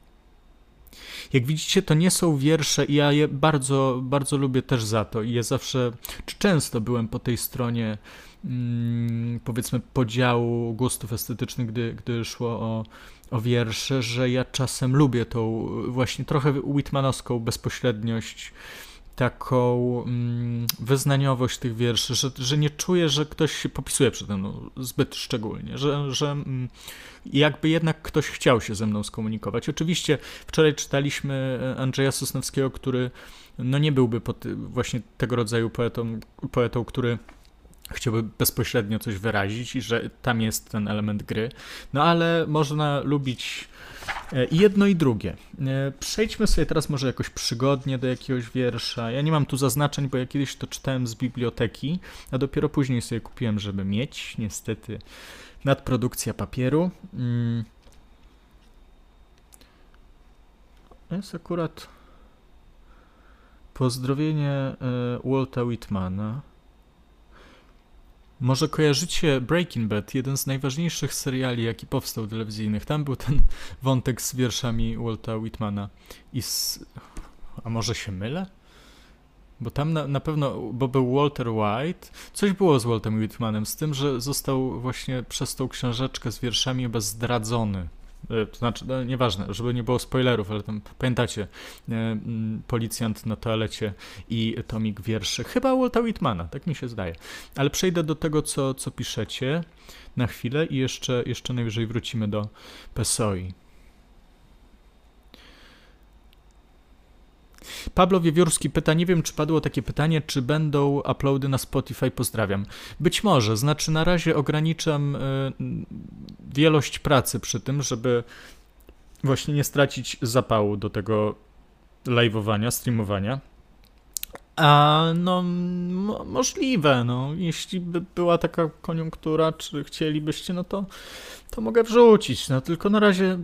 Jak widzicie, to nie są wiersze i ja je bardzo, bardzo lubię też za to. I je zawsze, czy często byłem po tej stronie mm, powiedzmy podziału gustów estetycznych, gdy, gdy szło o, o wiersze, że ja czasem lubię tą właśnie trochę Whitmanowską bezpośredniość taką mm, wyznaniowość tych wierszy, że, że nie czuję, że ktoś się popisuje przede mną zbyt szczególnie, że, że mm, jakby jednak ktoś chciał się ze mną skomunikować. Oczywiście wczoraj czytaliśmy e, Andrzeja Sosnowskiego, który no nie byłby pod, właśnie tego rodzaju poetą, poetą, który chciałby bezpośrednio coś wyrazić i że tam jest ten element gry. No ale można lubić I jedno i drugie. E, przejdźmy sobie teraz może jakoś przygodnie do jakiegoś wiersza. Ja nie mam tu zaznaczeń, bo ja kiedyś to czytałem z biblioteki, a dopiero później sobie kupiłem, żeby mieć. Niestety nadprodukcja papieru. Mm. Jest akurat pozdrowienie e, Walta Whitmana. Może kojarzycie Breaking Bad, jeden z najważniejszych seriali, jaki powstał telewizyjnych. Tam był ten wątek z wierszami Walta Whitmana. I z... A może się mylę? Bo tam na, na pewno, bo był Walter White. Coś było z Waltem Whitmanem, z tym, że został właśnie przez tą książeczkę z wierszami chyba zdradzony to znaczy, no, nieważne, żeby nie było spoilerów, ale tam pamiętacie, e, mm, policjant na toalecie i tomik wierszy, chyba Walta Whitmana, tak mi się zdaje. Ale przejdę do tego, co, co piszecie na chwilę i jeszcze, jeszcze najwyżej wrócimy do Pesoi. Pablo Wiewiórski pyta, nie wiem czy padło takie pytanie, czy będą uploady na Spotify, pozdrawiam. Być może, znaczy na razie ograniczam y, wielość pracy przy tym, żeby właśnie nie stracić zapału do tego live'owania, streamowania. A no, możliwe, no. Jeśli by była taka koniunktura, czy chcielibyście, no to, to mogę wrzucić. No tylko na razie,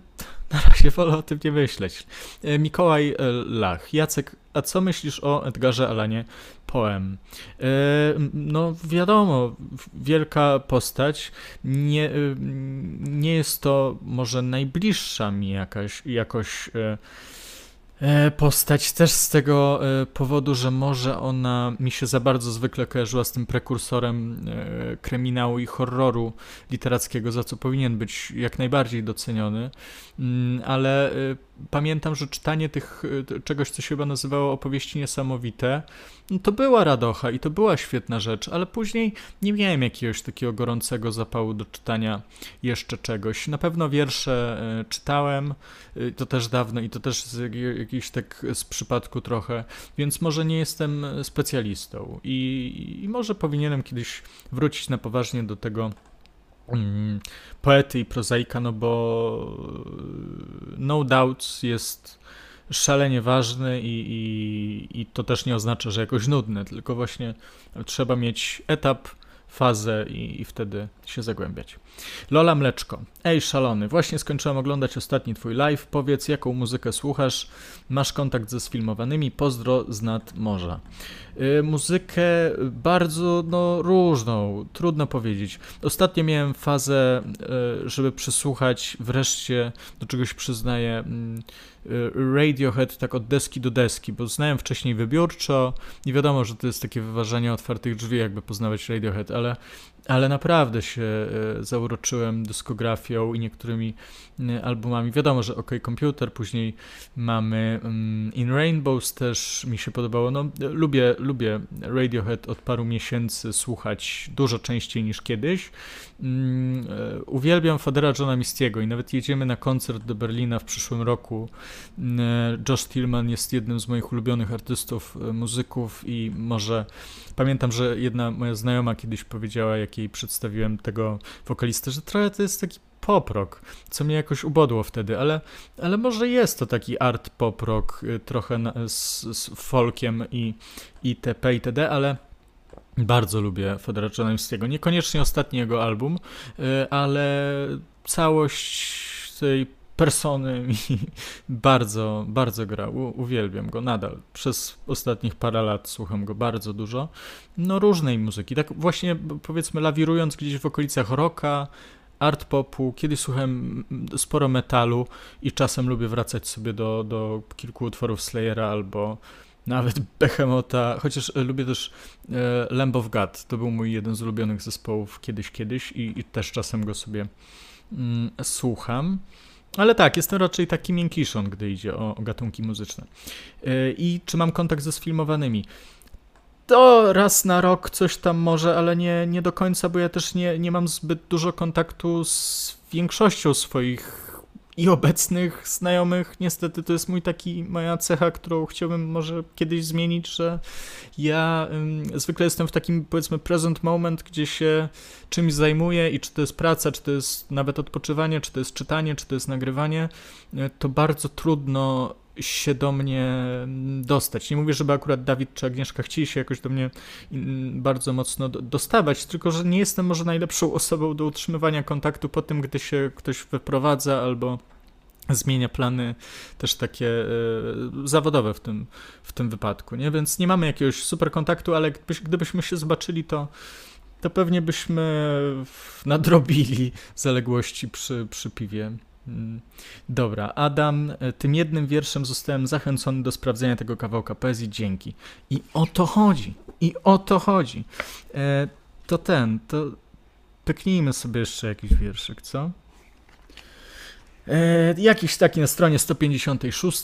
na razie wolę o tym nie myśleć. E, Mikołaj e, Lach. Jacek, a co myślisz o Edgarze Alanie Poem? E, no wiadomo, wielka postać. Nie, nie jest to może najbliższa mi jakaś, jakoś postać też z tego e, powodu, że może ona mi się za bardzo zwykle kojarzyła z tym prekursorem e, kryminału i horroru literackiego, za co powinien być jak najbardziej doceniony, mm, ale pamiętam, że czytanie tych czegoś, co się chyba nazywało opowieści niesamowite, to była radocha i to była świetna rzecz, ale później nie miałem jakiegoś takiego gorącego zapału do czytania jeszcze czegoś. Na pewno wiersze czytałem, to też dawno i to też z jakiś tak z przypadku trochę, więc może nie jestem specjalistą i, i może powinienem kiedyś wrócić na poważnie do tego mm, poety i prozaika, no bo No Doubts jest szalenie ważny i, i, i to też nie oznacza, że jakoś nudne, tylko właśnie trzeba mieć etap fazę i, i, wtedy się zagłębiać. Lola Mleczko. Ej, szalony, właśnie skończyłem oglądać ostatni twój live. Powiedz, jaką muzykę słuchasz? Masz kontakt ze sfilmowanymi? Pozdro z nad morza. Yy, muzykę bardzo no, różną, trudno powiedzieć. Ostatnio miałem fazę, yy, żeby przysłuchać wreszcie, do czegoś przyznaję, yy, Radiohead tak od deski do deski, bo znałem wcześniej wybiórczo. I wiadomo, że to jest takie wyważanie otwartych drzwi, jakby poznawać Radiohead, ale ale naprawdę się e, zauroczyłem dyskografią i niektórymi e, albumami. Wiadomo, że OK Computer, później mamy mm, In Rainbows też mi się podobało. No, lubię, lubię Radiohead od paru miesięcy słuchać dużo częściej niż kiedyś. Mm, e, uwielbiam Fadera Johna Mistiego i nawet jedziemy na koncert do Berlina w przyszłym roku. Mm, Josh Tillman jest jednym z moich ulubionych artystów, muzyków i może pamiętam, że jedna moja znajoma kiedyś powiedziała, jak jej przedstawiłem tego wokalistę, że trochę to jest taki pop-rock, co mnie jakoś ubodło wtedy, ale, ale może jest to taki art pop-rock, y, trochę z, z folkiem i itp. itd., ale bardzo lubię Fedora Czanemskiego. Niekoniecznie ostatni jego album, y, ale całość tej persony mi bardzo, bardzo grał. U, uwielbiam go nadal. Przez ostatnich parę lat słucham go bardzo dużo. No różnej muzyki. Tak właśnie powiedzmy lawirując gdzieś w okolicach rocka, art popu, kiedyś słuchałem sporo metalu i czasem lubię wracać sobie do, do kilku utworów Slayera albo nawet Behemota, chociaż e, lubię też e, Lamb of God, to był mój jeden z ulubionych zespołów kiedyś, kiedyś i, i też czasem go sobie mm, słucham. Ale tak, jestem raczej taki miękiszon, gdy idzie o, o gatunki muzyczne. Yy, I czy mam kontakt ze sfilmowanymi? To raz na rok coś tam może, ale nie, nie do końca, bo ja też nie, nie mam zbyt dużo kontaktu z większością swoich i obecnych znajomych. Niestety to jest mój taki, moja cecha, którą chciałbym może kiedyś zmienić, że ja ym, zwykle jestem w takim powiedzmy present moment, gdzie się czymś zajmuję i czy to jest praca, czy to jest nawet odpoczywanie, czy to jest czytanie, czy to jest nagrywanie, y, to bardzo trudno się do mnie dostać. Nie mówię, żeby akurat Dawid czy Agnieszka chcieli się jakoś do mnie bardzo mocno dostawać, tylko że nie jestem może najlepszą osobą do utrzymywania kontaktu po tym, gdy się ktoś wyprowadza albo zmienia plany też takie y, zawodowe w tym, w tym wypadku, nie? Więc nie mamy jakiegoś super kontaktu, ale gdybyśmy się zobaczyli, to to pewnie byśmy nadrobili zaległości przy, przy piwie. Mm. Dobra, Adam, e, tym jednym wierszem zostałem zachęcony do sprawdzenia tego kawałka poezji. Dzięki. I o to chodzi. I o to chodzi. E, to ten, to pyknijmy sobie jeszcze jakiś wierszyk, co? E, jakiś taki na stronie 156.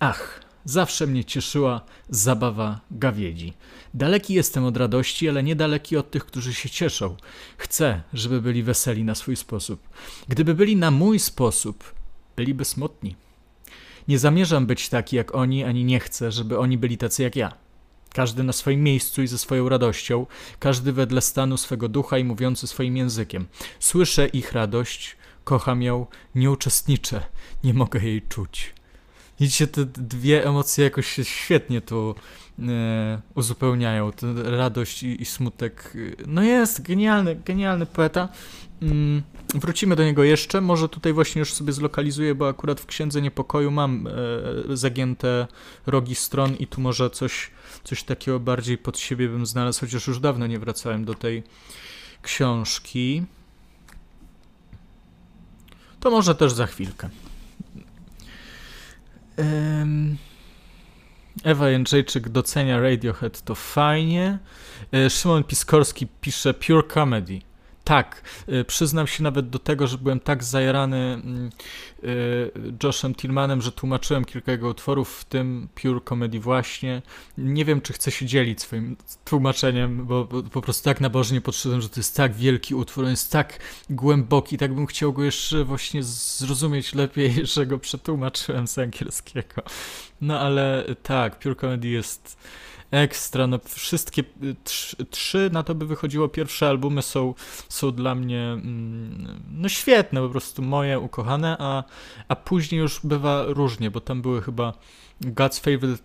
Ach, Zawsze mnie cieszyła zabawa gawiedzi. Daleki jestem od radości, ale niedaleki od tych, którzy się cieszą. Chcę, żeby byli weseli na swój sposób. Gdyby byli na mój sposób, byliby smutni. Nie zamierzam być taki jak oni, ani nie chcę, żeby oni byli tacy jak ja. Każdy na swoim miejscu i ze swoją radością, każdy wedle stanu swego ducha i mówiący swoim językiem. Słyszę ich radość, kocham ją, nie uczestniczę, nie mogę jej czuć. Widzicie, te dwie emocje jakoś się świetnie tu e, uzupełniają. Ten radość i, i, smutek. No jest, genialny, genialny poeta. Mm, wrócimy do niego jeszcze. Może tutaj właśnie już sobie zlokalizuję, bo akurat w Księdze Niepokoju mam e, zagięte rogi stron i tu może coś, coś takiego bardziej pod siebie bym znalazł, chociaż już dawno nie wracałem do tej książki. To może też za chwilkę. Ewa Jędrzejczyk docenia Radiohead, to fajnie. E, Szymon Piskorski pisze Pure Comedy. Tak, y, przyznam się nawet do tego, że byłem tak zajarany mm, y, Joshem Tillmanem, że tłumaczyłem kilka jego utworów, w tym Pure Comedy właśnie. Nie wiem, czy chcę się dzielić swoim tłumaczeniem, bo po prostu tak nabożnie podszedłem, że to jest tak wielki utwór, on jest tak głęboki, tak bym chciał go jeszcze właśnie zrozumieć lepiej, że go przetłumaczyłem z angielskiego. No ale tak, Pure Comedy jest ekstra, no wszystkie y, trzy, na to by wychodziło pierwsze albumy są, są dla mnie mm, no świetne, po prostu moje ukochane, a, a później już bywa różnie, bo tam były chyba God's favorite,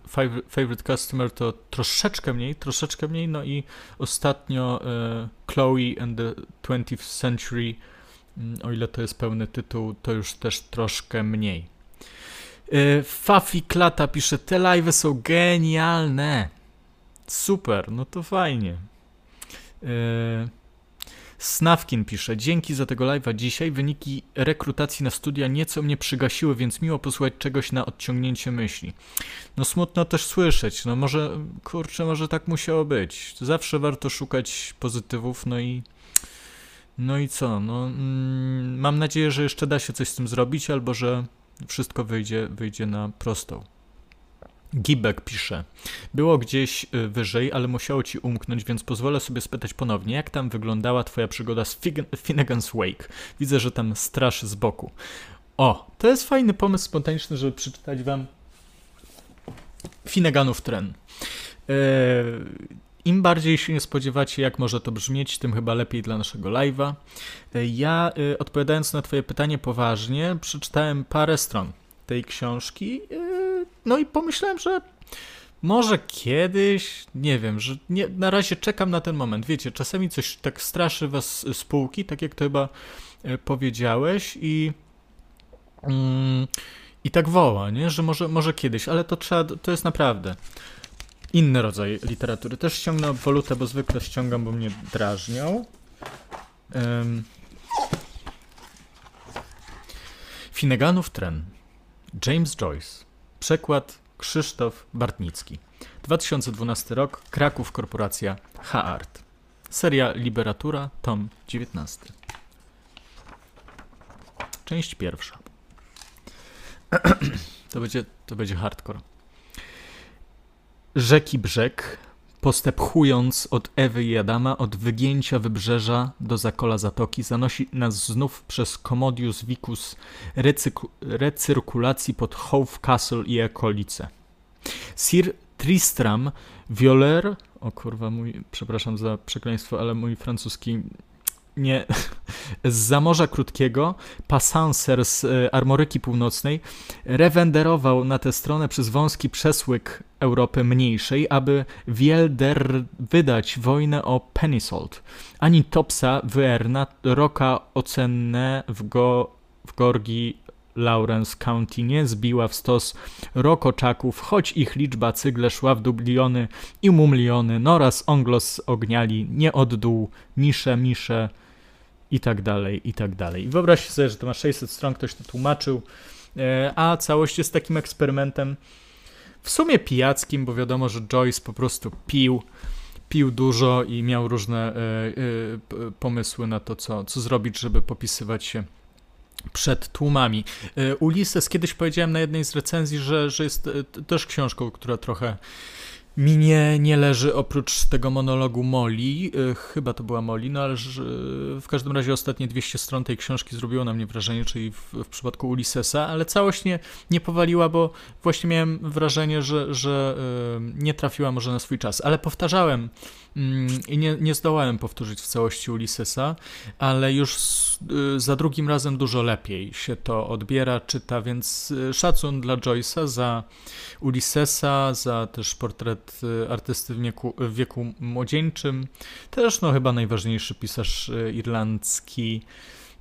favorite, Customer to troszeczkę mniej, troszeczkę mniej, no i ostatnio e, Chloe and the 20th Century, mm, o ile to jest pełny tytuł, to już też troszkę mniej. E, Fafi Klata pisze, te live są genialne. Super, no to fajnie. Yy... Snawkin pisze, dzięki za tego live'a dzisiaj. Wyniki rekrutacji na studia nieco mnie przygasiły, więc miło posłuchać czegoś na odciągnięcie myśli. No smutno też słyszeć, no może, kurczę, może tak musiało być. Zawsze warto szukać pozytywów, no i no i co, no mm, mam nadzieję, że jeszcze da się coś z tym zrobić, albo że wszystko wyjdzie, wyjdzie na prostą. Gibek pisze, było gdzieś y, wyżej, ale musiało ci umknąć, więc pozwolę sobie spytać ponownie, jak tam wyglądała twoja przygoda z Finnegan's Wake? Widzę, że tam straszy z boku. O, to jest fajny pomysł spontaniczny, żeby przeczytać wam Finneganów tren. Yy, Im bardziej się nie spodziewacie, jak może to brzmieć, tym chyba lepiej dla naszego live'a. E, ja, yy, odpowiadając na twoje pytanie poważnie, przeczytałem parę stron tej książki. No i pomyślałem, że może kiedyś, nie wiem, że nie, na razie czekam na ten moment. Wiecie, czasami coś tak straszy was z półki, tak jak to chyba e, powiedziałeś i mm, i tak woła, nie? że może, może kiedyś, ale to trzeba, to jest naprawdę inny rodzaj literatury. Też ściągnę wolutę, bo zwykle ściągam, bo mnie drażnią. Um, Finneganów tren. James Joyce. Przekład Krzysztof Bartnicki. 2012 rok, Kraków, korporacja H-Art. Seria Liberatura, tom 19. Część pierwsza. to, będzie, to będzie hardcore. Rzeki brzeg, postępując od Ewy i Adama, od wygięcia wybrzeża do zakola zatoki, zanosi nas znów przez Commodius Vicus recyrkulacji pod Hove Castle i okolice. Sir Tristram Violer, o kurwa, mój, przepraszam za przekleństwo, ale mój francuski nie, z Zamorza Krótkiego, Passanser z e, Armoryki Północnej, rewenderował na tę stronę przez wąski przesłyk Europy Mniejszej, aby Wielder wydać wojnę o Penisold. Ani Topsa Wyerna, roka ocenne w, go, w Gorgi Lawrence County nie zbiła w stos rokoczaków, choć ich liczba cygle szła w dubliony i mumliony, noraz onglos ogniali, nie od dół, misze, misze, i tak dalej, i tak dalej. I wyobraźcie sobie, że to ma 600 stron, ktoś to tłumaczył, e, a całość jest takim eksperymentem w sumie pijackim, bo wiadomo, że Joyce po prostu pił, pił dużo i miał różne e, e, pomysły na to, co, co zrobić, żeby popisywać się przed tłumami. Ulises kiedyś powiedziałem na jednej z recenzji, że, że jest też książką, która trochę mi nie, nie leży oprócz tego monologu Molly, yy, chyba to była Molly, no ale w każdym razie ostatnie 200 stron tej książki zrobiło na mnie wrażenie, czyli w, w przypadku Ulyssesa, ale całość nie, nie powaliła, bo właśnie miałem wrażenie, że, że nie trafiła może na swój czas, ale powtarzałem i nie, nie zdołałem powtórzyć w całości Ulyssesa, ale już y, za drugim razem dużo lepiej się to odbiera, czyta, więc y, szacun dla Joyce'a za Ulyssesa, za też portret y, artysty w wieku, w wieku młodzieńczym. Też no chyba najważniejszy pisarz irlandzki.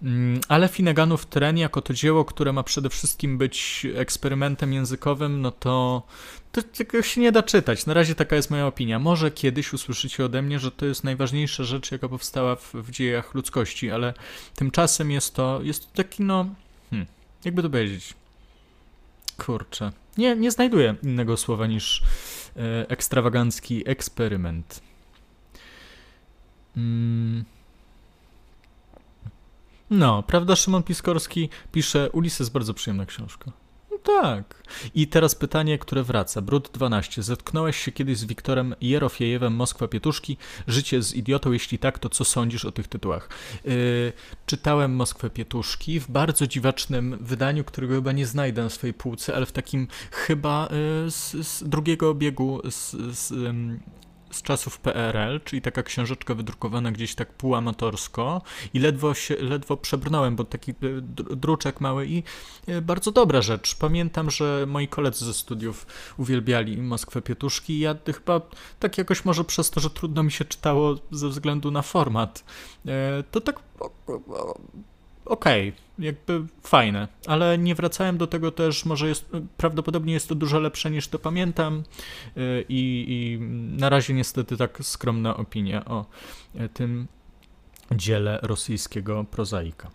Mm, ale Finneganów Tren jako to dzieło, które ma przede wszystkim być eksperymentem językowym, no to, to tego się nie da czytać. Na razie taka jest moja opinia. Może kiedyś usłyszycie ode mnie, że to jest najważniejsza rzecz, jaka powstała w, w dziejach ludzkości, ale tymczasem jest to, jest to taki, no, hmm, jakby to powiedzieć, kurczę, Nie, nie znajduję innego słowa niż e, ekstrawagancki eksperyment. Mm. No, prawda, Szymon Piskorski pisze, Ulises bardzo przyjemna książka. No tak. I teraz pytanie, które wraca. Brud 12. Zetknąłeś się kiedyś z Wiktorem Jerofiejewem, Moskwa Pietuszki. Życie z idiotą, jeśli tak, to co sądzisz o tych tytułach? Yy, czytałem Moskwę Pietuszki w bardzo dziwacznym wydaniu, którego chyba nie znajdę na swojej półce, ale w takim chyba yy, z, z, drugiego obiegu z, z z czasów PRL, czyli taka książeczka wydrukowana gdzieś tak półamatorsko i ledwo się, ledwo przebrnąłem, bo taki e, druczek mały i e, bardzo dobra rzecz. Pamiętam, że moi koledzy ze studiów uwielbiali Moskwę Pietuszki i ja chyba tak jakoś może przez to, że trudno mi się czytało ze względu na format, e, to tak okej, okay, jakby fajne, ale nie wracałem do tego też, może jest, prawdopodobnie jest to dużo lepsze niż to pamiętam y, i, i na razie niestety tak skromna opinia o y, tym dziele rosyjskiego prozaika.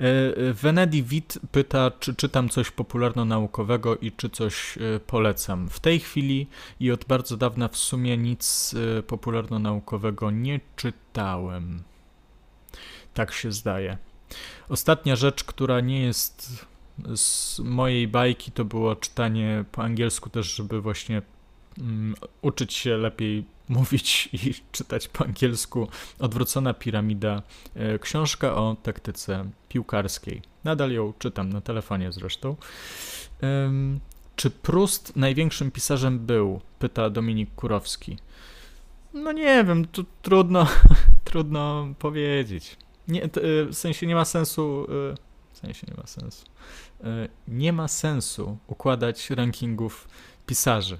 Y, Venedi Wit pyta, czy czytam coś popularno-naukowego i czy coś polecam. W tej chwili i od bardzo dawna w sumie nic popularno-naukowego nie czytałem. Tak się zdaje. Ostatnia rzecz, która nie jest z mojej bajki, to było czytanie po angielsku też, żeby właśnie um, uczyć się lepiej mówić i czytać po angielsku. Odwrócona piramida, e, książka o taktyce piłkarskiej. Nadal ją czytam na telefonie zresztą. Um, czy Prust największym pisarzem był? Pyta Dominik Kurowski. No nie wiem, tu trudno, trudno powiedzieć. Nie, y, w sensie nie ma sensu. Y, w sensie nie ma sensu. Y, nie ma sensu układać rankingów pisarzy.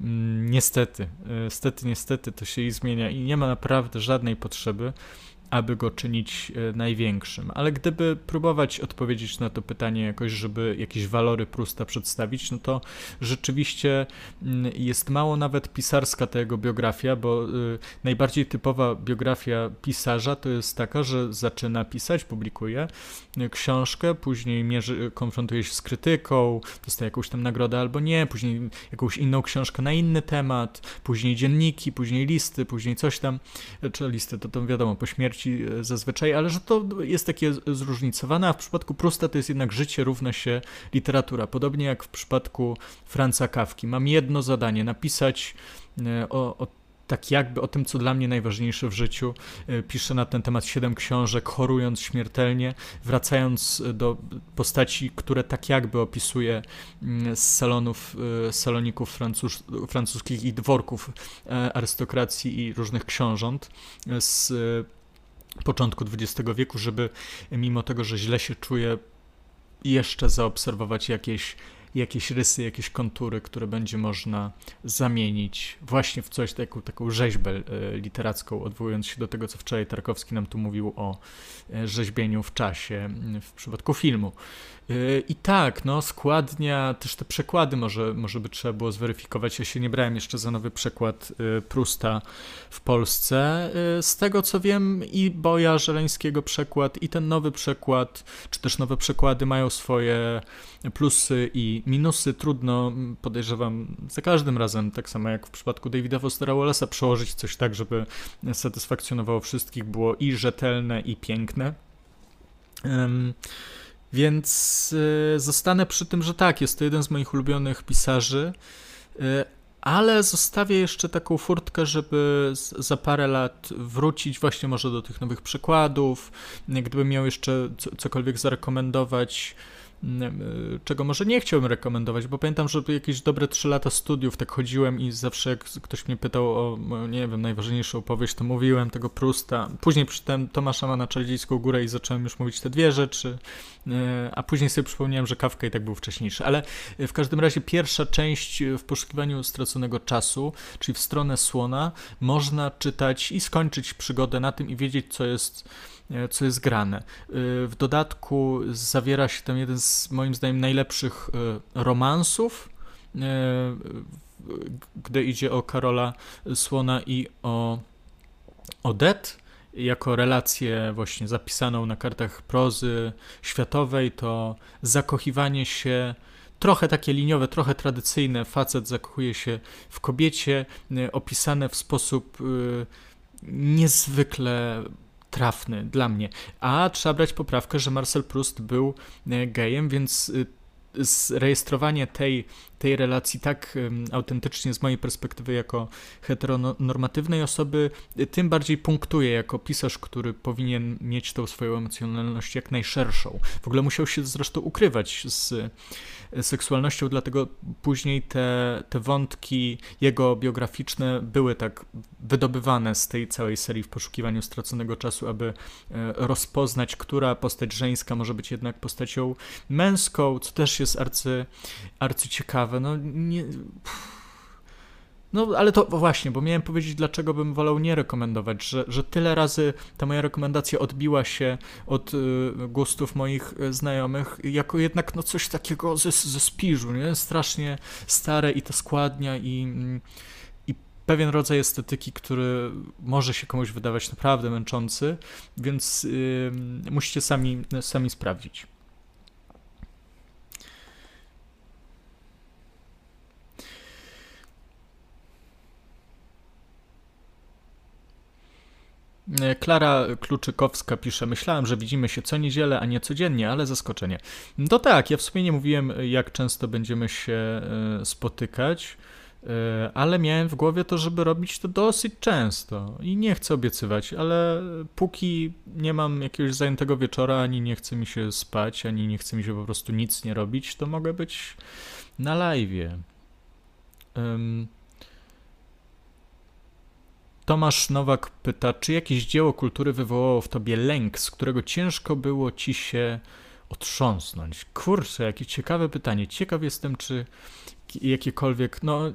Mm, niestety, niestety, niestety to się i zmienia i nie ma naprawdę żadnej potrzeby aby go czynić e, największym. Ale gdyby próbować odpowiedzieć na to pytanie jakoś, żeby jakieś walory Prusta przedstawić, no to rzeczywiście mm, jest mało nawet pisarska ta jego biografia, bo y, najbardziej typowa biografia pisarza to jest taka, że zaczyna pisać, publikuje y, książkę, później mierzy, konfrontuje się z krytyką, dostaje jakąś tam nagrodę albo nie, później jakąś inną książkę na inny temat, później dzienniki, później listy, później coś tam, czy listy, to to wiadomo, po śmierci E, zazwyczaj, ale że to jest takie zróżnicowane, a w przypadku Prusta to jest jednak życie równa się literatura. Podobnie jak w przypadku Franza Kawki. Mam jedno zadanie, napisać e, o, o tak jakby o tym, co dla mnie najważniejsze w życiu. E, piszę na ten temat siedem książek, chorując śmiertelnie, wracając do postaci, które tak jakby opisuje mm, z salonów, saloników francuskich i dworków arystokracji i różnych książąt, z początku XX wieku, żeby mimo tego, że źle się czuje, jeszcze zaobserwować jakieś, jakieś rysy, jakieś kontury, które będzie można zamienić właśnie w coś, taką, taką rzeźbę e, literacką, odwołując się do tego, co wczoraj Tarkowski nam tu mówił o e, rzeźbieniu w czasie w przypadku filmu. Y, I tak, no, składnia, też te przekłady może, może by trzeba było zweryfikować. Ja się nie brałem jeszcze za nowy przekład y, Prusta w Polsce. Y, z tego co wiem, i Boja Żeleńskiego przekład, i ten nowy przekład, czy też nowe przekłady mają swoje plusy i minusy. Trudno, podejrzewam, za każdym razem, tak samo jak w przypadku Davida Fostera Wallace'a, przełożyć coś tak, żeby satysfakcjonowało wszystkich, było i rzetelne, i piękne. Um, więc y, zostanę przy tym, że tak, jest to jeden z moich ulubionych pisarzy, y, ale zostawię jeszcze taką furtkę, żeby za parę lat wrócić właśnie może do tych nowych przykładów. Gdybym miał jeszcze cokolwiek zarekomendować, czego może nie chciałbym rekomendować, bo pamiętam, że jakieś dobre 3 lata studiów tak chodziłem i zawsze jak ktoś mnie pytał o, nie wiem, najważniejszą opowieść, to mówiłem tego Prusta. Później przeczytałem Tomasza ma na Czarodziejską Górę i zacząłem już mówić te dwie rzeczy, y, a później sobie przypomniałem, że Kawka i tak był wcześniejszy. Ale y, w każdym razie pierwsza część w poszukiwaniu straconego czasu, czyli w stronę słona, można czytać i skończyć przygodę na tym i wiedzieć, co jest E, co jest grane. E, w dodatku zawiera się tam jeden z moim zdaniem najlepszych e, romansów, gdy idzie o Karola Słona i o Odette. jako relację właśnie zapisaną na kartach prozy światowej, to zakochiwanie się trochę takie liniowe, trochę tradycyjne. Facet zakochuje się w kobiecie, opisane w sposób niezwykle trafny dla mnie. A trzeba brać poprawkę, że Marcel Proust był y, gejem, więc zrejestrowanie tej, tej relacji tak autentycznie z mojej perspektywy jako heteronormatywnej osoby, tym bardziej punktuje jako pisarz, który powinien mieć tą swoją emocjonalność jak najszerszą. W ogóle musiał się zresztą ukrywać z seksualnością, dlatego później te, te wątki jego biograficzne były tak wydobywane z tej całej serii w poszukiwaniu straconego czasu, aby e, rozpoznać, która postać żeńska może być jednak postacią męską, co też jest arcy, arcyciekawe. No nie... No, ale to właśnie, bo miałem powiedzieć, dlaczego bym wolał nie rekomendować, że, że tyle razy ta moja rekomendacja odbiła się od y, gustów moich y, znajomych, jako jednak no coś takiego ze, ze spiżu, nie? Strasznie stare i to składnia i, mm, i pewien rodzaj estetyki, który może się komuś wydawać naprawdę męczący, więc y, musicie sami, sami sprawdzić. Klara Kluczykowska pisze: Myślałem, że widzimy się co niedzielę, a nie codziennie, ale zaskoczenie. To tak, ja w sumie nie mówiłem, jak często będziemy się e, spotykać, e, ale miałem w głowie to, żeby robić to dosyć często i nie chcę obiecywać, ale póki nie mam jakiegoś zajętego wieczora, ani nie chce mi się spać, ani nie chce mi się po prostu nic nie robić, to mogę być na live. Um, Tomasz Nowak pyta, czy jakieś dzieło kultury wywołało w tobie lęk, z którego ciężko było ci się otrząsnąć? Kurczę, jakie ciekawe pytanie. Ciekaw jestem, czy jakiekolwiek, no y,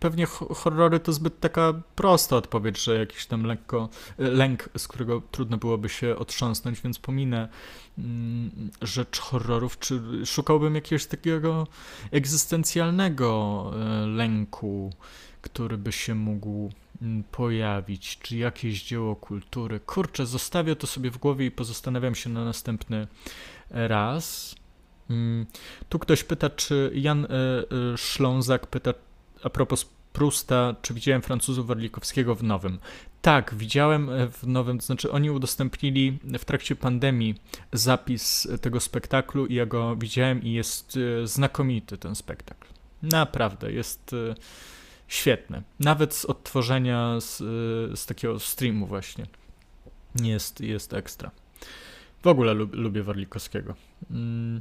pewnie horrory to zbyt taka prosta odpowiedź, że jakiś tam lekko lęk, z którego trudno byłoby się otrząsnąć, więc pominę mm, rzecz horrorów, czy szukałbym jakiegoś takiego egzystencjalnego y, lęku, który by się mógł pojawić, czy jakieś dzieło kultury. Kurczę, zostawię to sobie w głowie i pozastanawiam się na następny raz. Mm, tu ktoś pyta, czy Jan e, e, Szlązak pyta a propos Prusta, czy widziałem Francuzów Warlikowskiego w nowym. Tak, widziałem e, w nowym, to znaczy oni udostępnili w trakcie pandemii zapis tego spektaklu i ja go widziałem i jest znakomity ten spektakl. Naprawdę, jest świetne. Nawet z odtworzenia z, z takiego streamu właśnie. Jest, jest ekstra. W ogóle lub, lubię Warlikowskiego. Mm.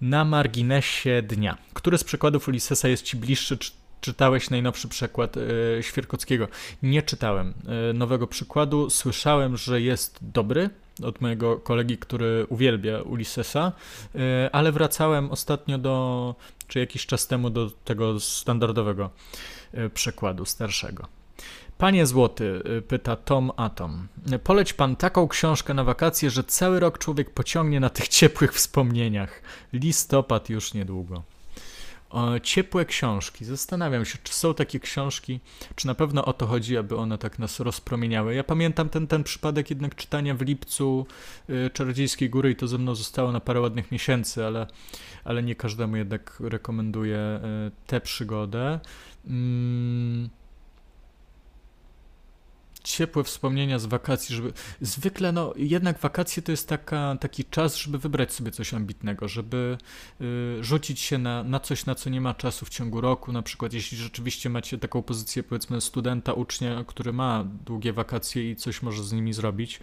Na marginesie dnia. Który z przykładów Ulyssesa jest ci bliższy? Czy czytałeś najnowszy przykład e, Świerkockiego? Nie czytałem e, nowego przykładu. Słyszałem, że jest dobry od mojego kolegi, który uwielbia Ulyssesa, e, ale wracałem ostatnio do, czy jakiś czas temu do tego standardowego E, przekładu starszego. Panie Złoty, e, pyta Tom Atom, poleć pan taką książkę na wakacje, że cały rok człowiek pociągnie na tych ciepłych wspomnieniach. Listopad już niedługo. Ciepłe książki. Zastanawiam się, czy są takie książki, czy na pewno o to chodzi, aby one tak nas rozpromieniały. Ja pamiętam ten, ten przypadek jednak czytania w lipcu y, Czarodziejskiej Góry i to ze mną zostało na parę ładnych miesięcy, ale, ale nie każdemu jednak rekomenduję y, tę przygodę. Mm. Ciepłe wspomnienia z wakacji, żeby zwykle, no jednak wakacje to jest taka, taki czas, żeby wybrać sobie coś ambitnego, żeby y, rzucić się na, na coś, na co nie ma czasu w ciągu roku. Na przykład, jeśli rzeczywiście macie taką pozycję, powiedzmy, studenta, ucznia, który ma długie wakacje i coś może z nimi zrobić,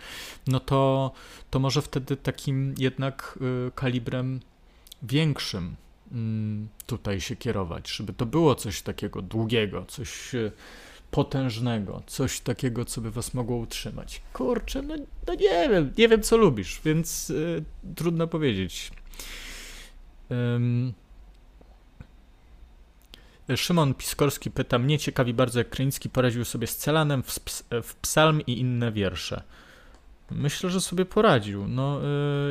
no to, to może wtedy takim jednak y, kalibrem większym Mm, tutaj się kierować, żeby to było coś takiego długiego, coś e, potężnego, coś takiego, co by was mogło utrzymać. Kurczę, no, no nie wiem, nie wiem co lubisz, więc y, trudno powiedzieć. Um, Szymon Piskorski pyta, mnie ciekawi bardzo, jak Kryński poradził sobie z Celanem w, w Psalm i inne wiersze. Myślę, że sobie poradził. No,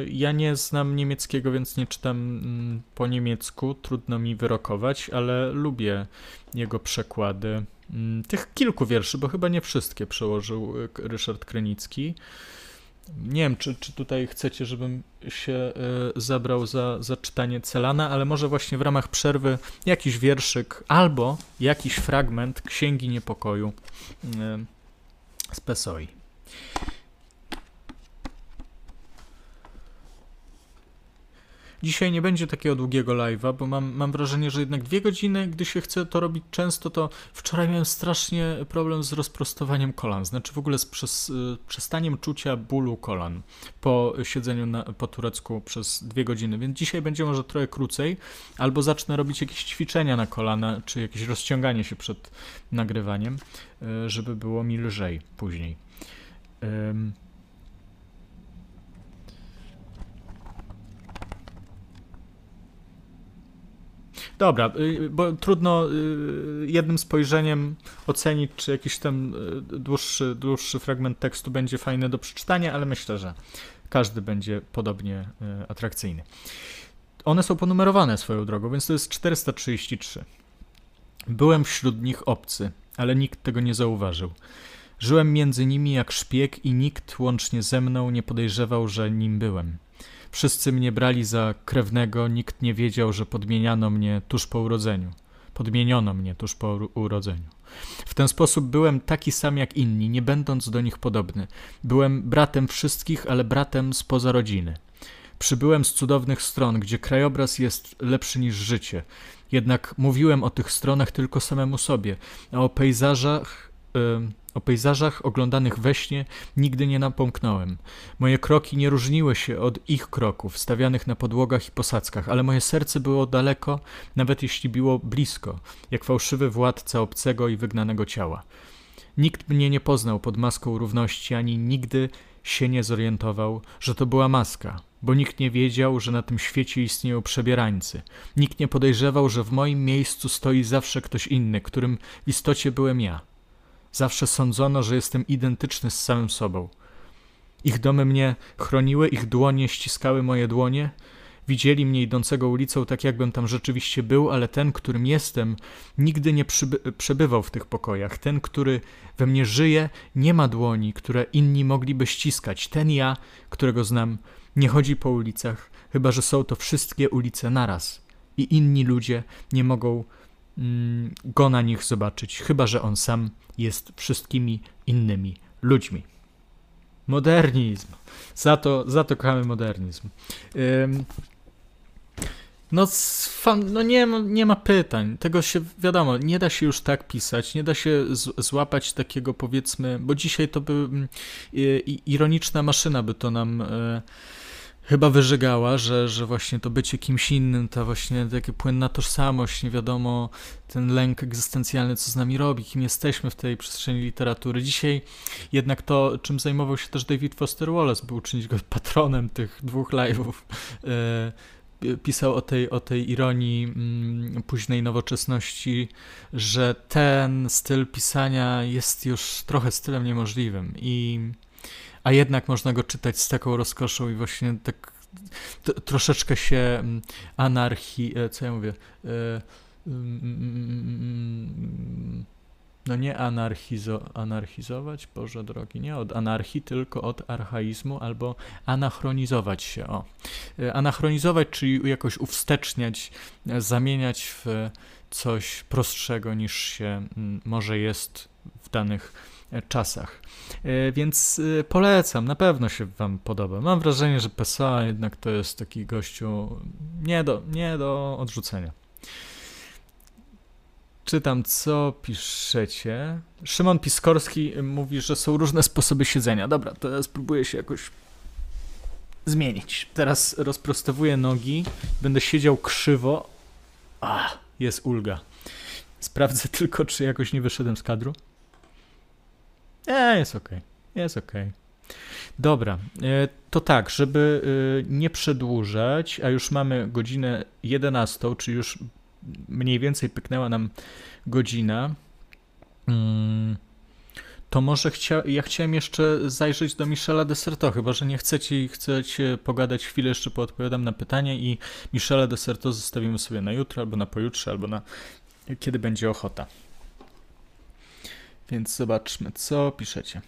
y, ja nie znam niemieckiego, więc nie czytam mm, po niemiecku. Trudno mi wyrokować, ale lubię jego przekłady. Mm, tych kilku wierszy, bo chyba nie wszystkie przełożył Ryszard Krynicki. Nie wiem, czy, czy tutaj chcecie, żebym się y, zabrał za, za czytanie Celana, ale może właśnie w ramach przerwy jakiś wierszyk albo jakiś fragment Księgi Niepokoju y, z Pesoi. Dzisiaj nie będzie takiego długiego live'a, bo mam, mam wrażenie, że jednak dwie godziny, gdy się chce to robić często, to wczoraj miałem strasznie problem z rozprostowaniem kolan, znaczy w ogóle z przez, y, przestaniem czucia bólu kolan po siedzeniu na, po turecku przez dwie godziny, więc dzisiaj będzie może trochę krócej, albo zacznę robić jakieś ćwiczenia na kolana, czy jakieś rozciąganie się przed nagrywaniem, y, żeby było mi lżej później. Dobra, y, bo trudno y, jednym spojrzeniem ocenić, czy jakiś ten y, dłuższy, dłuższy fragment tekstu będzie fajny do przeczytania, ale myślę, że każdy będzie podobnie atrakcyjny. One są ponumerowane swoją drogą, więc to jest 433. Byłem wśród nich obcy, ale nikt tego nie zauważył. Żyłem między nimi jak szpieg i nikt łącznie ze mną nie podejrzewał, że nim byłem. Wszyscy mnie brali za krewnego, nikt nie wiedział, że podmieniano mnie tuż po urodzeniu. Podmieniono mnie tuż po urodzeniu. W ten sposób byłem taki sam jak inni, nie będąc do nich podobny. Byłem bratem wszystkich, ale bratem spoza rodziny. Przybyłem z cudownych stron, gdzie krajobraz jest lepszy niż życie. Jednak mówiłem o tych stronach tylko samemu sobie, a o pejzażach. O pejzażach oglądanych we śnie nigdy nie napomknąłem. Moje kroki nie różniły się od ich kroków, stawianych na podłogach i posadzkach, ale moje serce było daleko, nawet jeśli było blisko, jak fałszywy władca obcego i wygnanego ciała. Nikt mnie nie poznał pod maską równości, ani nigdy się nie zorientował, że to była maska, bo nikt nie wiedział, że na tym świecie istnieją przebierańcy. Nikt nie podejrzewał, że w moim miejscu stoi zawsze ktoś inny, którym w istocie byłem ja. Zawsze sądzono, że jestem identyczny z samym sobą. Ich domy mnie chroniły, ich dłonie ściskały moje dłonie. Widzieli mnie idącego ulicą tak, jakbym tam rzeczywiście był, ale ten, którym jestem, nigdy nie przebywał w tych pokojach. Ten, który we mnie żyje, nie ma dłoni, które inni mogliby ściskać. Ten ja, którego znam, nie chodzi po ulicach, chyba że są to wszystkie ulice naraz. I inni ludzie nie mogą go na nich zobaczyć, chyba że on sam jest wszystkimi innymi ludźmi. Modernizm. Za to, za to kochamy modernizm. No, fan, no nie, ma, nie ma pytań. Tego się, wiadomo, nie da się już tak pisać, nie da się z, złapać takiego powiedzmy, bo dzisiaj to by y, ironiczna maszyna by to nam y, chyba wyżygała, że, że właśnie to bycie kimś innym, ta właśnie taka płynna tożsamość, nie wiadomo, ten lęk egzystencjalny, co z nami robi, kim jesteśmy w tej przestrzeni literatury. Dzisiaj jednak to, czym zajmował się też David Foster Wallace, był uczynić go patronem tych dwóch live'ów, e, pisał o tej, o tej ironii mm, późnej nowoczesności, że ten styl pisania jest już trochę stylem niemożliwym i a jednak można go czytać z taką rozkoszą i właśnie tak troszeczkę się mm, anarchii, e, co ja mówię, e, mm, mm, no nie anarchizo, anarchizować, Boże drogi, nie od anarchii, tylko od archaizmu, albo anachronizować się, o. E, anachronizować, czyli jakoś uwsteczniać, zamieniać w coś prostszego niż się może jest w danych czasach. E, więc e, polecam, na pewno się Wam podoba. Mam wrażenie, że PSA jednak to jest taki gościu nie do, nie do odrzucenia. Czytam, co piszecie. Szymon Piskorski mówi, że są różne sposoby siedzenia. Dobra, to spróbuję się jakoś zmienić. Teraz rozprostowuję nogi, będę siedział krzywo. Ah, jest ulga. Sprawdzę tylko, czy jakoś nie wyszedłem z kadru. E, jest ok, jest ok. Dobra, e, to tak, żeby e, nie przedłużać, a już mamy godzinę 11, czy już mniej więcej pyknęła nam godzina, mm, to może chcia ja chciałem jeszcze zajrzeć do Michela Deserto, chyba że nie chcecie, chcecie pogadać chwilę, jeszcze poodpowiadam na pytanie i Michela Deserto zostawimy sobie na jutro, albo na pojutrze, albo na kiedy będzie ochota. Więc zobaczmy, co piszecie.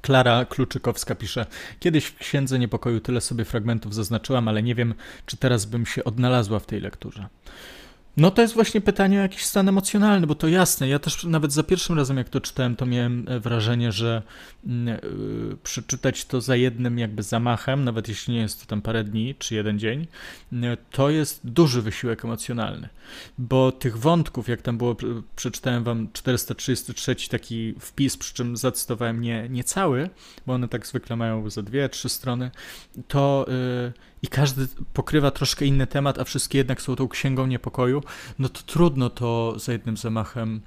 Klara Kluczykowska pisze: Kiedyś w Księdze Niepokoju tyle sobie fragmentów zaznaczyłam, ale nie wiem, czy teraz bym się odnalazła w tej lekturze. No to jest właśnie pytanie o jakiś stan emocjonalny, bo to jasne. Ja też nawet za pierwszym razem, jak to czytałem, to miałem e, wrażenie, że yy, przeczytać to za jednym jakby zamachem, nawet jeśli nie jest to tam parę dni czy jeden dzień, yy, to jest duży wysiłek emocjonalny. Bo tych wątków, jak tam było, przeczytałem wam 433 taki wpis, przy czym zacytowałem nie, nie cały, bo one tak zwykle mają za dwie, trzy strony, to yy, i każdy pokrywa troszkę inny temat, a wszystkie jednak są tą księgą niepokoju, no to trudno to za jednym zamachem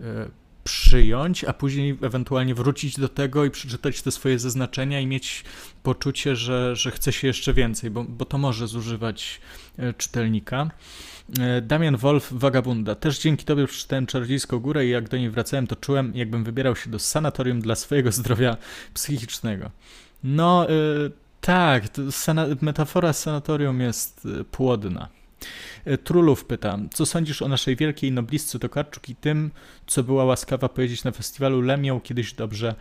e, przyjąć, a później ewentualnie wrócić do tego i przeczytać te swoje zaznaczenia i mieć poczucie, że, że chce się jeszcze więcej, bo, bo to może zużywać e, czytelnika. E, Damian Wolf, Wagabunda. Też dzięki tobie przeczytałem Czarodziejską Górę i jak do niej wracałem, to czułem, jakbym wybierał się do sanatorium dla swojego zdrowia psychicznego. No, tak, metafora sanatorium jest y, płodna. Y, Trulów pyta, co sądzisz o naszej wielkiej noblistce Tokarczuk i tym, co była łaskawa powiedzieć na festiwalu Lemią kiedyś dobrze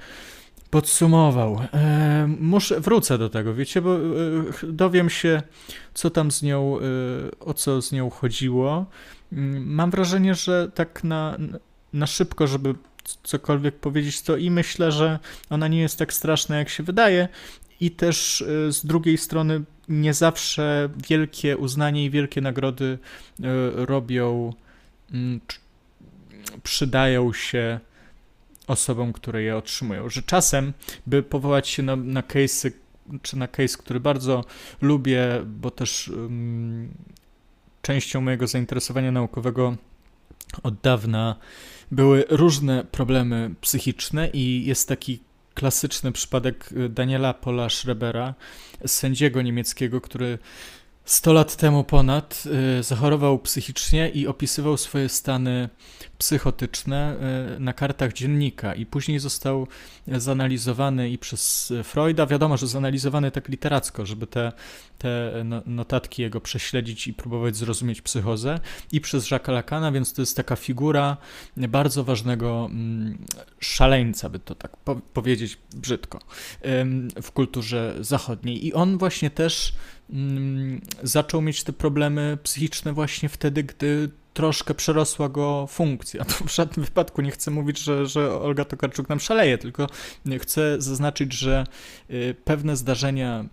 podsumował. E, muszę, wrócę do tego, wiecie, bo e, dowiem się, co tam z nią, e, o co z nią chodziło. Mm, mam wrażenie, że tak na, na szybko, żeby cokolwiek powiedzieć, to i myślę, że ona nie jest tak straszna, jak się wydaje, i też y, z drugiej strony nie zawsze wielkie uznanie i wielkie nagrody y, robią, mm, przydają się osobom, które je otrzymują. Że czasem, by powołać się na, na case'y, czy na case, który bardzo lubię, bo też um, częścią mojego zainteresowania naukowego od dawna były różne problemy psychiczne i jest taki klasyczny przypadek y, Daniela Pola Schrebera, sędziego niemieckiego, który 100 lat temu ponad y, zachorował psychicznie i opisywał swoje stany psychotyczne y, na kartach dziennika i później został zanalizowany i przez Freuda, wiadomo, że zanalizowany tak literacko, żeby te, te no, notatki jego prześledzić i próbować zrozumieć psychozę i przez Jacques'a Lacana, więc to jest taka figura bardzo ważnego mm, szaleńca, by to tak powiedzieć brzydko, w kulturze zachodniej. I on właśnie też zaczął mieć te problemy psychiczne właśnie wtedy, gdy troszkę przerosła go funkcja. To w żadnym wypadku nie chcę mówić, że, że Olga Tokarczuk nam szaleje, tylko chcę zaznaczyć, że y, pewne zdarzenia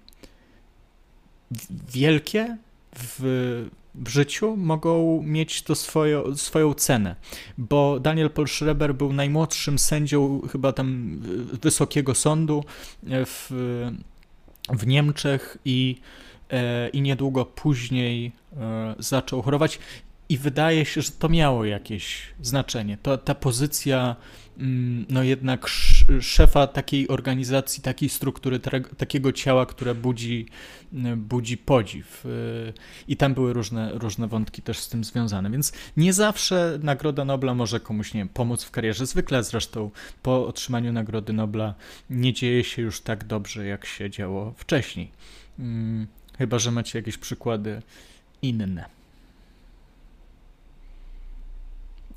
wielkie w, w życiu mogą mieć to swoje, swoją cenę, bo Daniel Paul Schreber był najmłodszym sędzią chyba tam wysokiego sądu w, w Niemczech i, i niedługo później e, zaczął chorować i wydaje się, że to miało jakieś znaczenie. To, ta pozycja, mm, no jednak szefa takiej organizacji, takiej struktury, takiego ciała, które budzi, mm, budzi podziw. I tam były różne, różne wątki też z tym związane. Więc nie zawsze Nagroda Nobla może komuś nie wiem, pomóc w karierze. Zwykle zresztą po otrzymaniu Nagrody Nobla nie dzieje się już tak dobrze, jak się działo wcześniej. Chyba, że macie jakieś przykłady inne.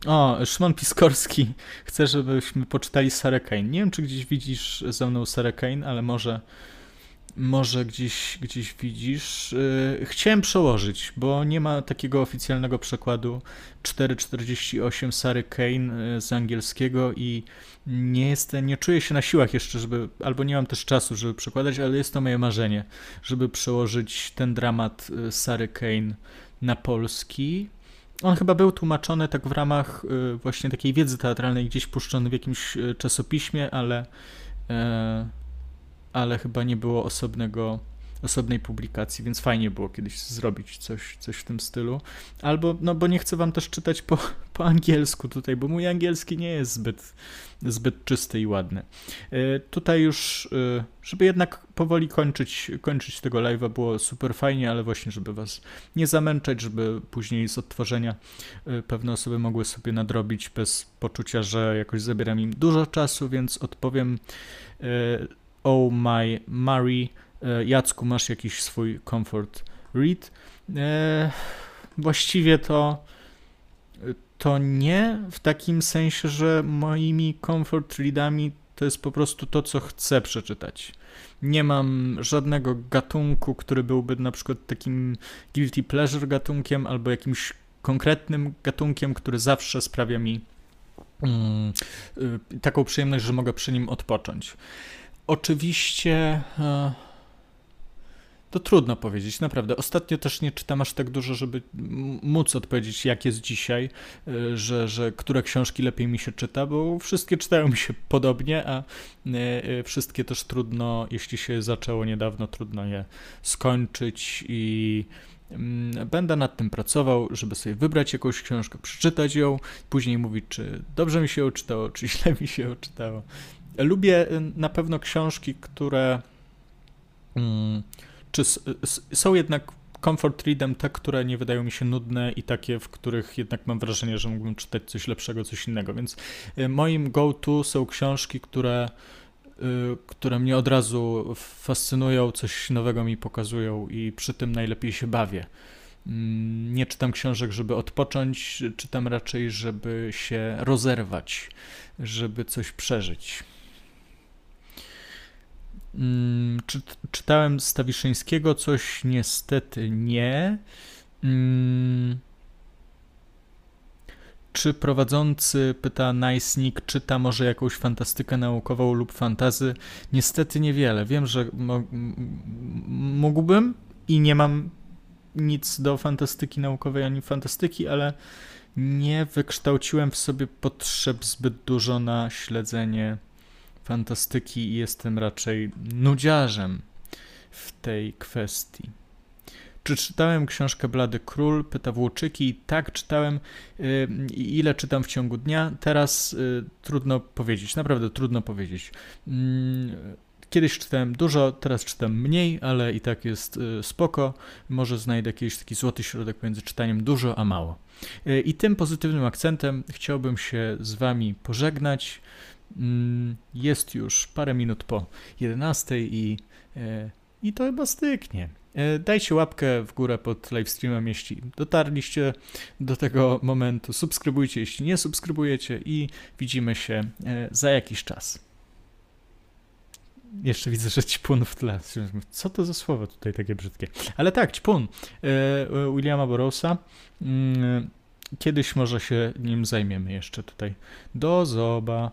O, Szymon Piskorski chce, żebyśmy poczytali Sarah Kane. Nie wiem, czy gdzieś widzisz ze mną Sarah Kane, ale może, może gdzieś, gdzieś widzisz. Yy, chciałem przełożyć, bo nie ma takiego oficjalnego przekładu 448 Sary Kane yy, z angielskiego i nie jestem, nie czuję się na siłach jeszcze, żeby, albo nie mam też czasu, żeby przekładać, ale jest to moje marzenie, żeby przełożyć ten dramat yy, Sary Kane na polski. On chyba był tłumaczony tak w ramach y, właśnie takiej wiedzy teatralnej, gdzieś puszczony w jakimś y, czasopiśmie, ale, e, ale chyba nie było osobnego osobnej publikacji, więc fajnie było kiedyś zrobić coś, coś w tym stylu. Albo, no bo nie chcę wam też czytać po, po angielsku tutaj, bo mój angielski nie jest zbyt, zbyt czysty i ładny. E, tutaj już, e, żeby jednak powoli kończyć, kończyć tego live'a, było super fajnie, ale właśnie, żeby was nie zamęczać, żeby później z odtworzenia e, pewne osoby mogły sobie nadrobić bez poczucia, że jakoś zabieram im dużo czasu, więc odpowiem Oh my Mary, Jacku, masz jakiś swój comfort read? Właściwie to to nie w takim sensie, że moimi comfort readami to jest po prostu to, co chcę przeczytać. Nie mam żadnego gatunku, który byłby na przykład takim guilty pleasure gatunkiem albo jakimś konkretnym gatunkiem, który zawsze sprawia mi mm, y, taką przyjemność, że mogę przy nim odpocząć. Oczywiście. Y, to trudno powiedzieć, naprawdę. Ostatnio też nie czytam aż tak dużo, żeby móc odpowiedzieć, jak jest dzisiaj, y, że, że które książki lepiej mi się czyta, bo wszystkie czytają mi się podobnie, a y, wszystkie też trudno, jeśli się zaczęło niedawno, trudno je skończyć i mm, Będę nad tym pracował, żeby sobie wybrać jakąś książkę, przeczytać ją, później mówić, czy dobrze mi się uczytało, czy źle mi się uczytało. Lubię na pewno książki, które. Hmm, czy są jednak comfort readem te, które nie wydają mi się nudne i takie, w których jednak mam wrażenie, że mógłbym czytać coś lepszego, coś innego. Więc y, moim go-to są książki, które, y, które mnie od razu fascynują, coś nowego mi pokazują i przy tym najlepiej się bawię. Mm, nie czytam książek, żeby odpocząć, czytam raczej, żeby się rozerwać, żeby coś przeżyć. Mm, czy, czytałem Stawiszyńskiego coś? Niestety nie. Mm, czy prowadzący, pyta Nice czyta może jakąś fantastykę naukową lub fantazy? Niestety niewiele. Wiem, że mógłbym i nie mam nic do fantastyki naukowej ani fantastyki, ale nie wykształciłem w sobie potrzeb zbyt dużo na śledzenie fantastyki i jestem raczej nudziarzem w tej kwestii. Czy czytałem książkę Blady Król? Pyta Włóczyki. Tak, czytałem. Y, ile czytam w ciągu dnia? Teraz y, trudno powiedzieć, naprawdę trudno powiedzieć. Mm, kiedyś czytałem dużo, teraz czytam mniej, ale i tak jest y, spoko. Może znajdę jakiś taki złoty środek między czytaniem dużo a mało. I tym pozytywnym akcentem chciałbym się z Wami pożegnać. Mm, jest już parę minut po 11 i, e, i to chyba styknie. E, dajcie łapkę w górę pod livestreamem, jeśli dotarliście do tego momentu. Subskrybujcie, jeśli nie subskrybujecie i widzimy się e, za jakiś czas. Jeszcze widzę, że ćpun w tle. Co to za słowo tutaj takie brzydkie? Ale tak, ćpun Williama Borosa. Mm, kiedyś może się nim zajmiemy jeszcze tutaj. Do zoba.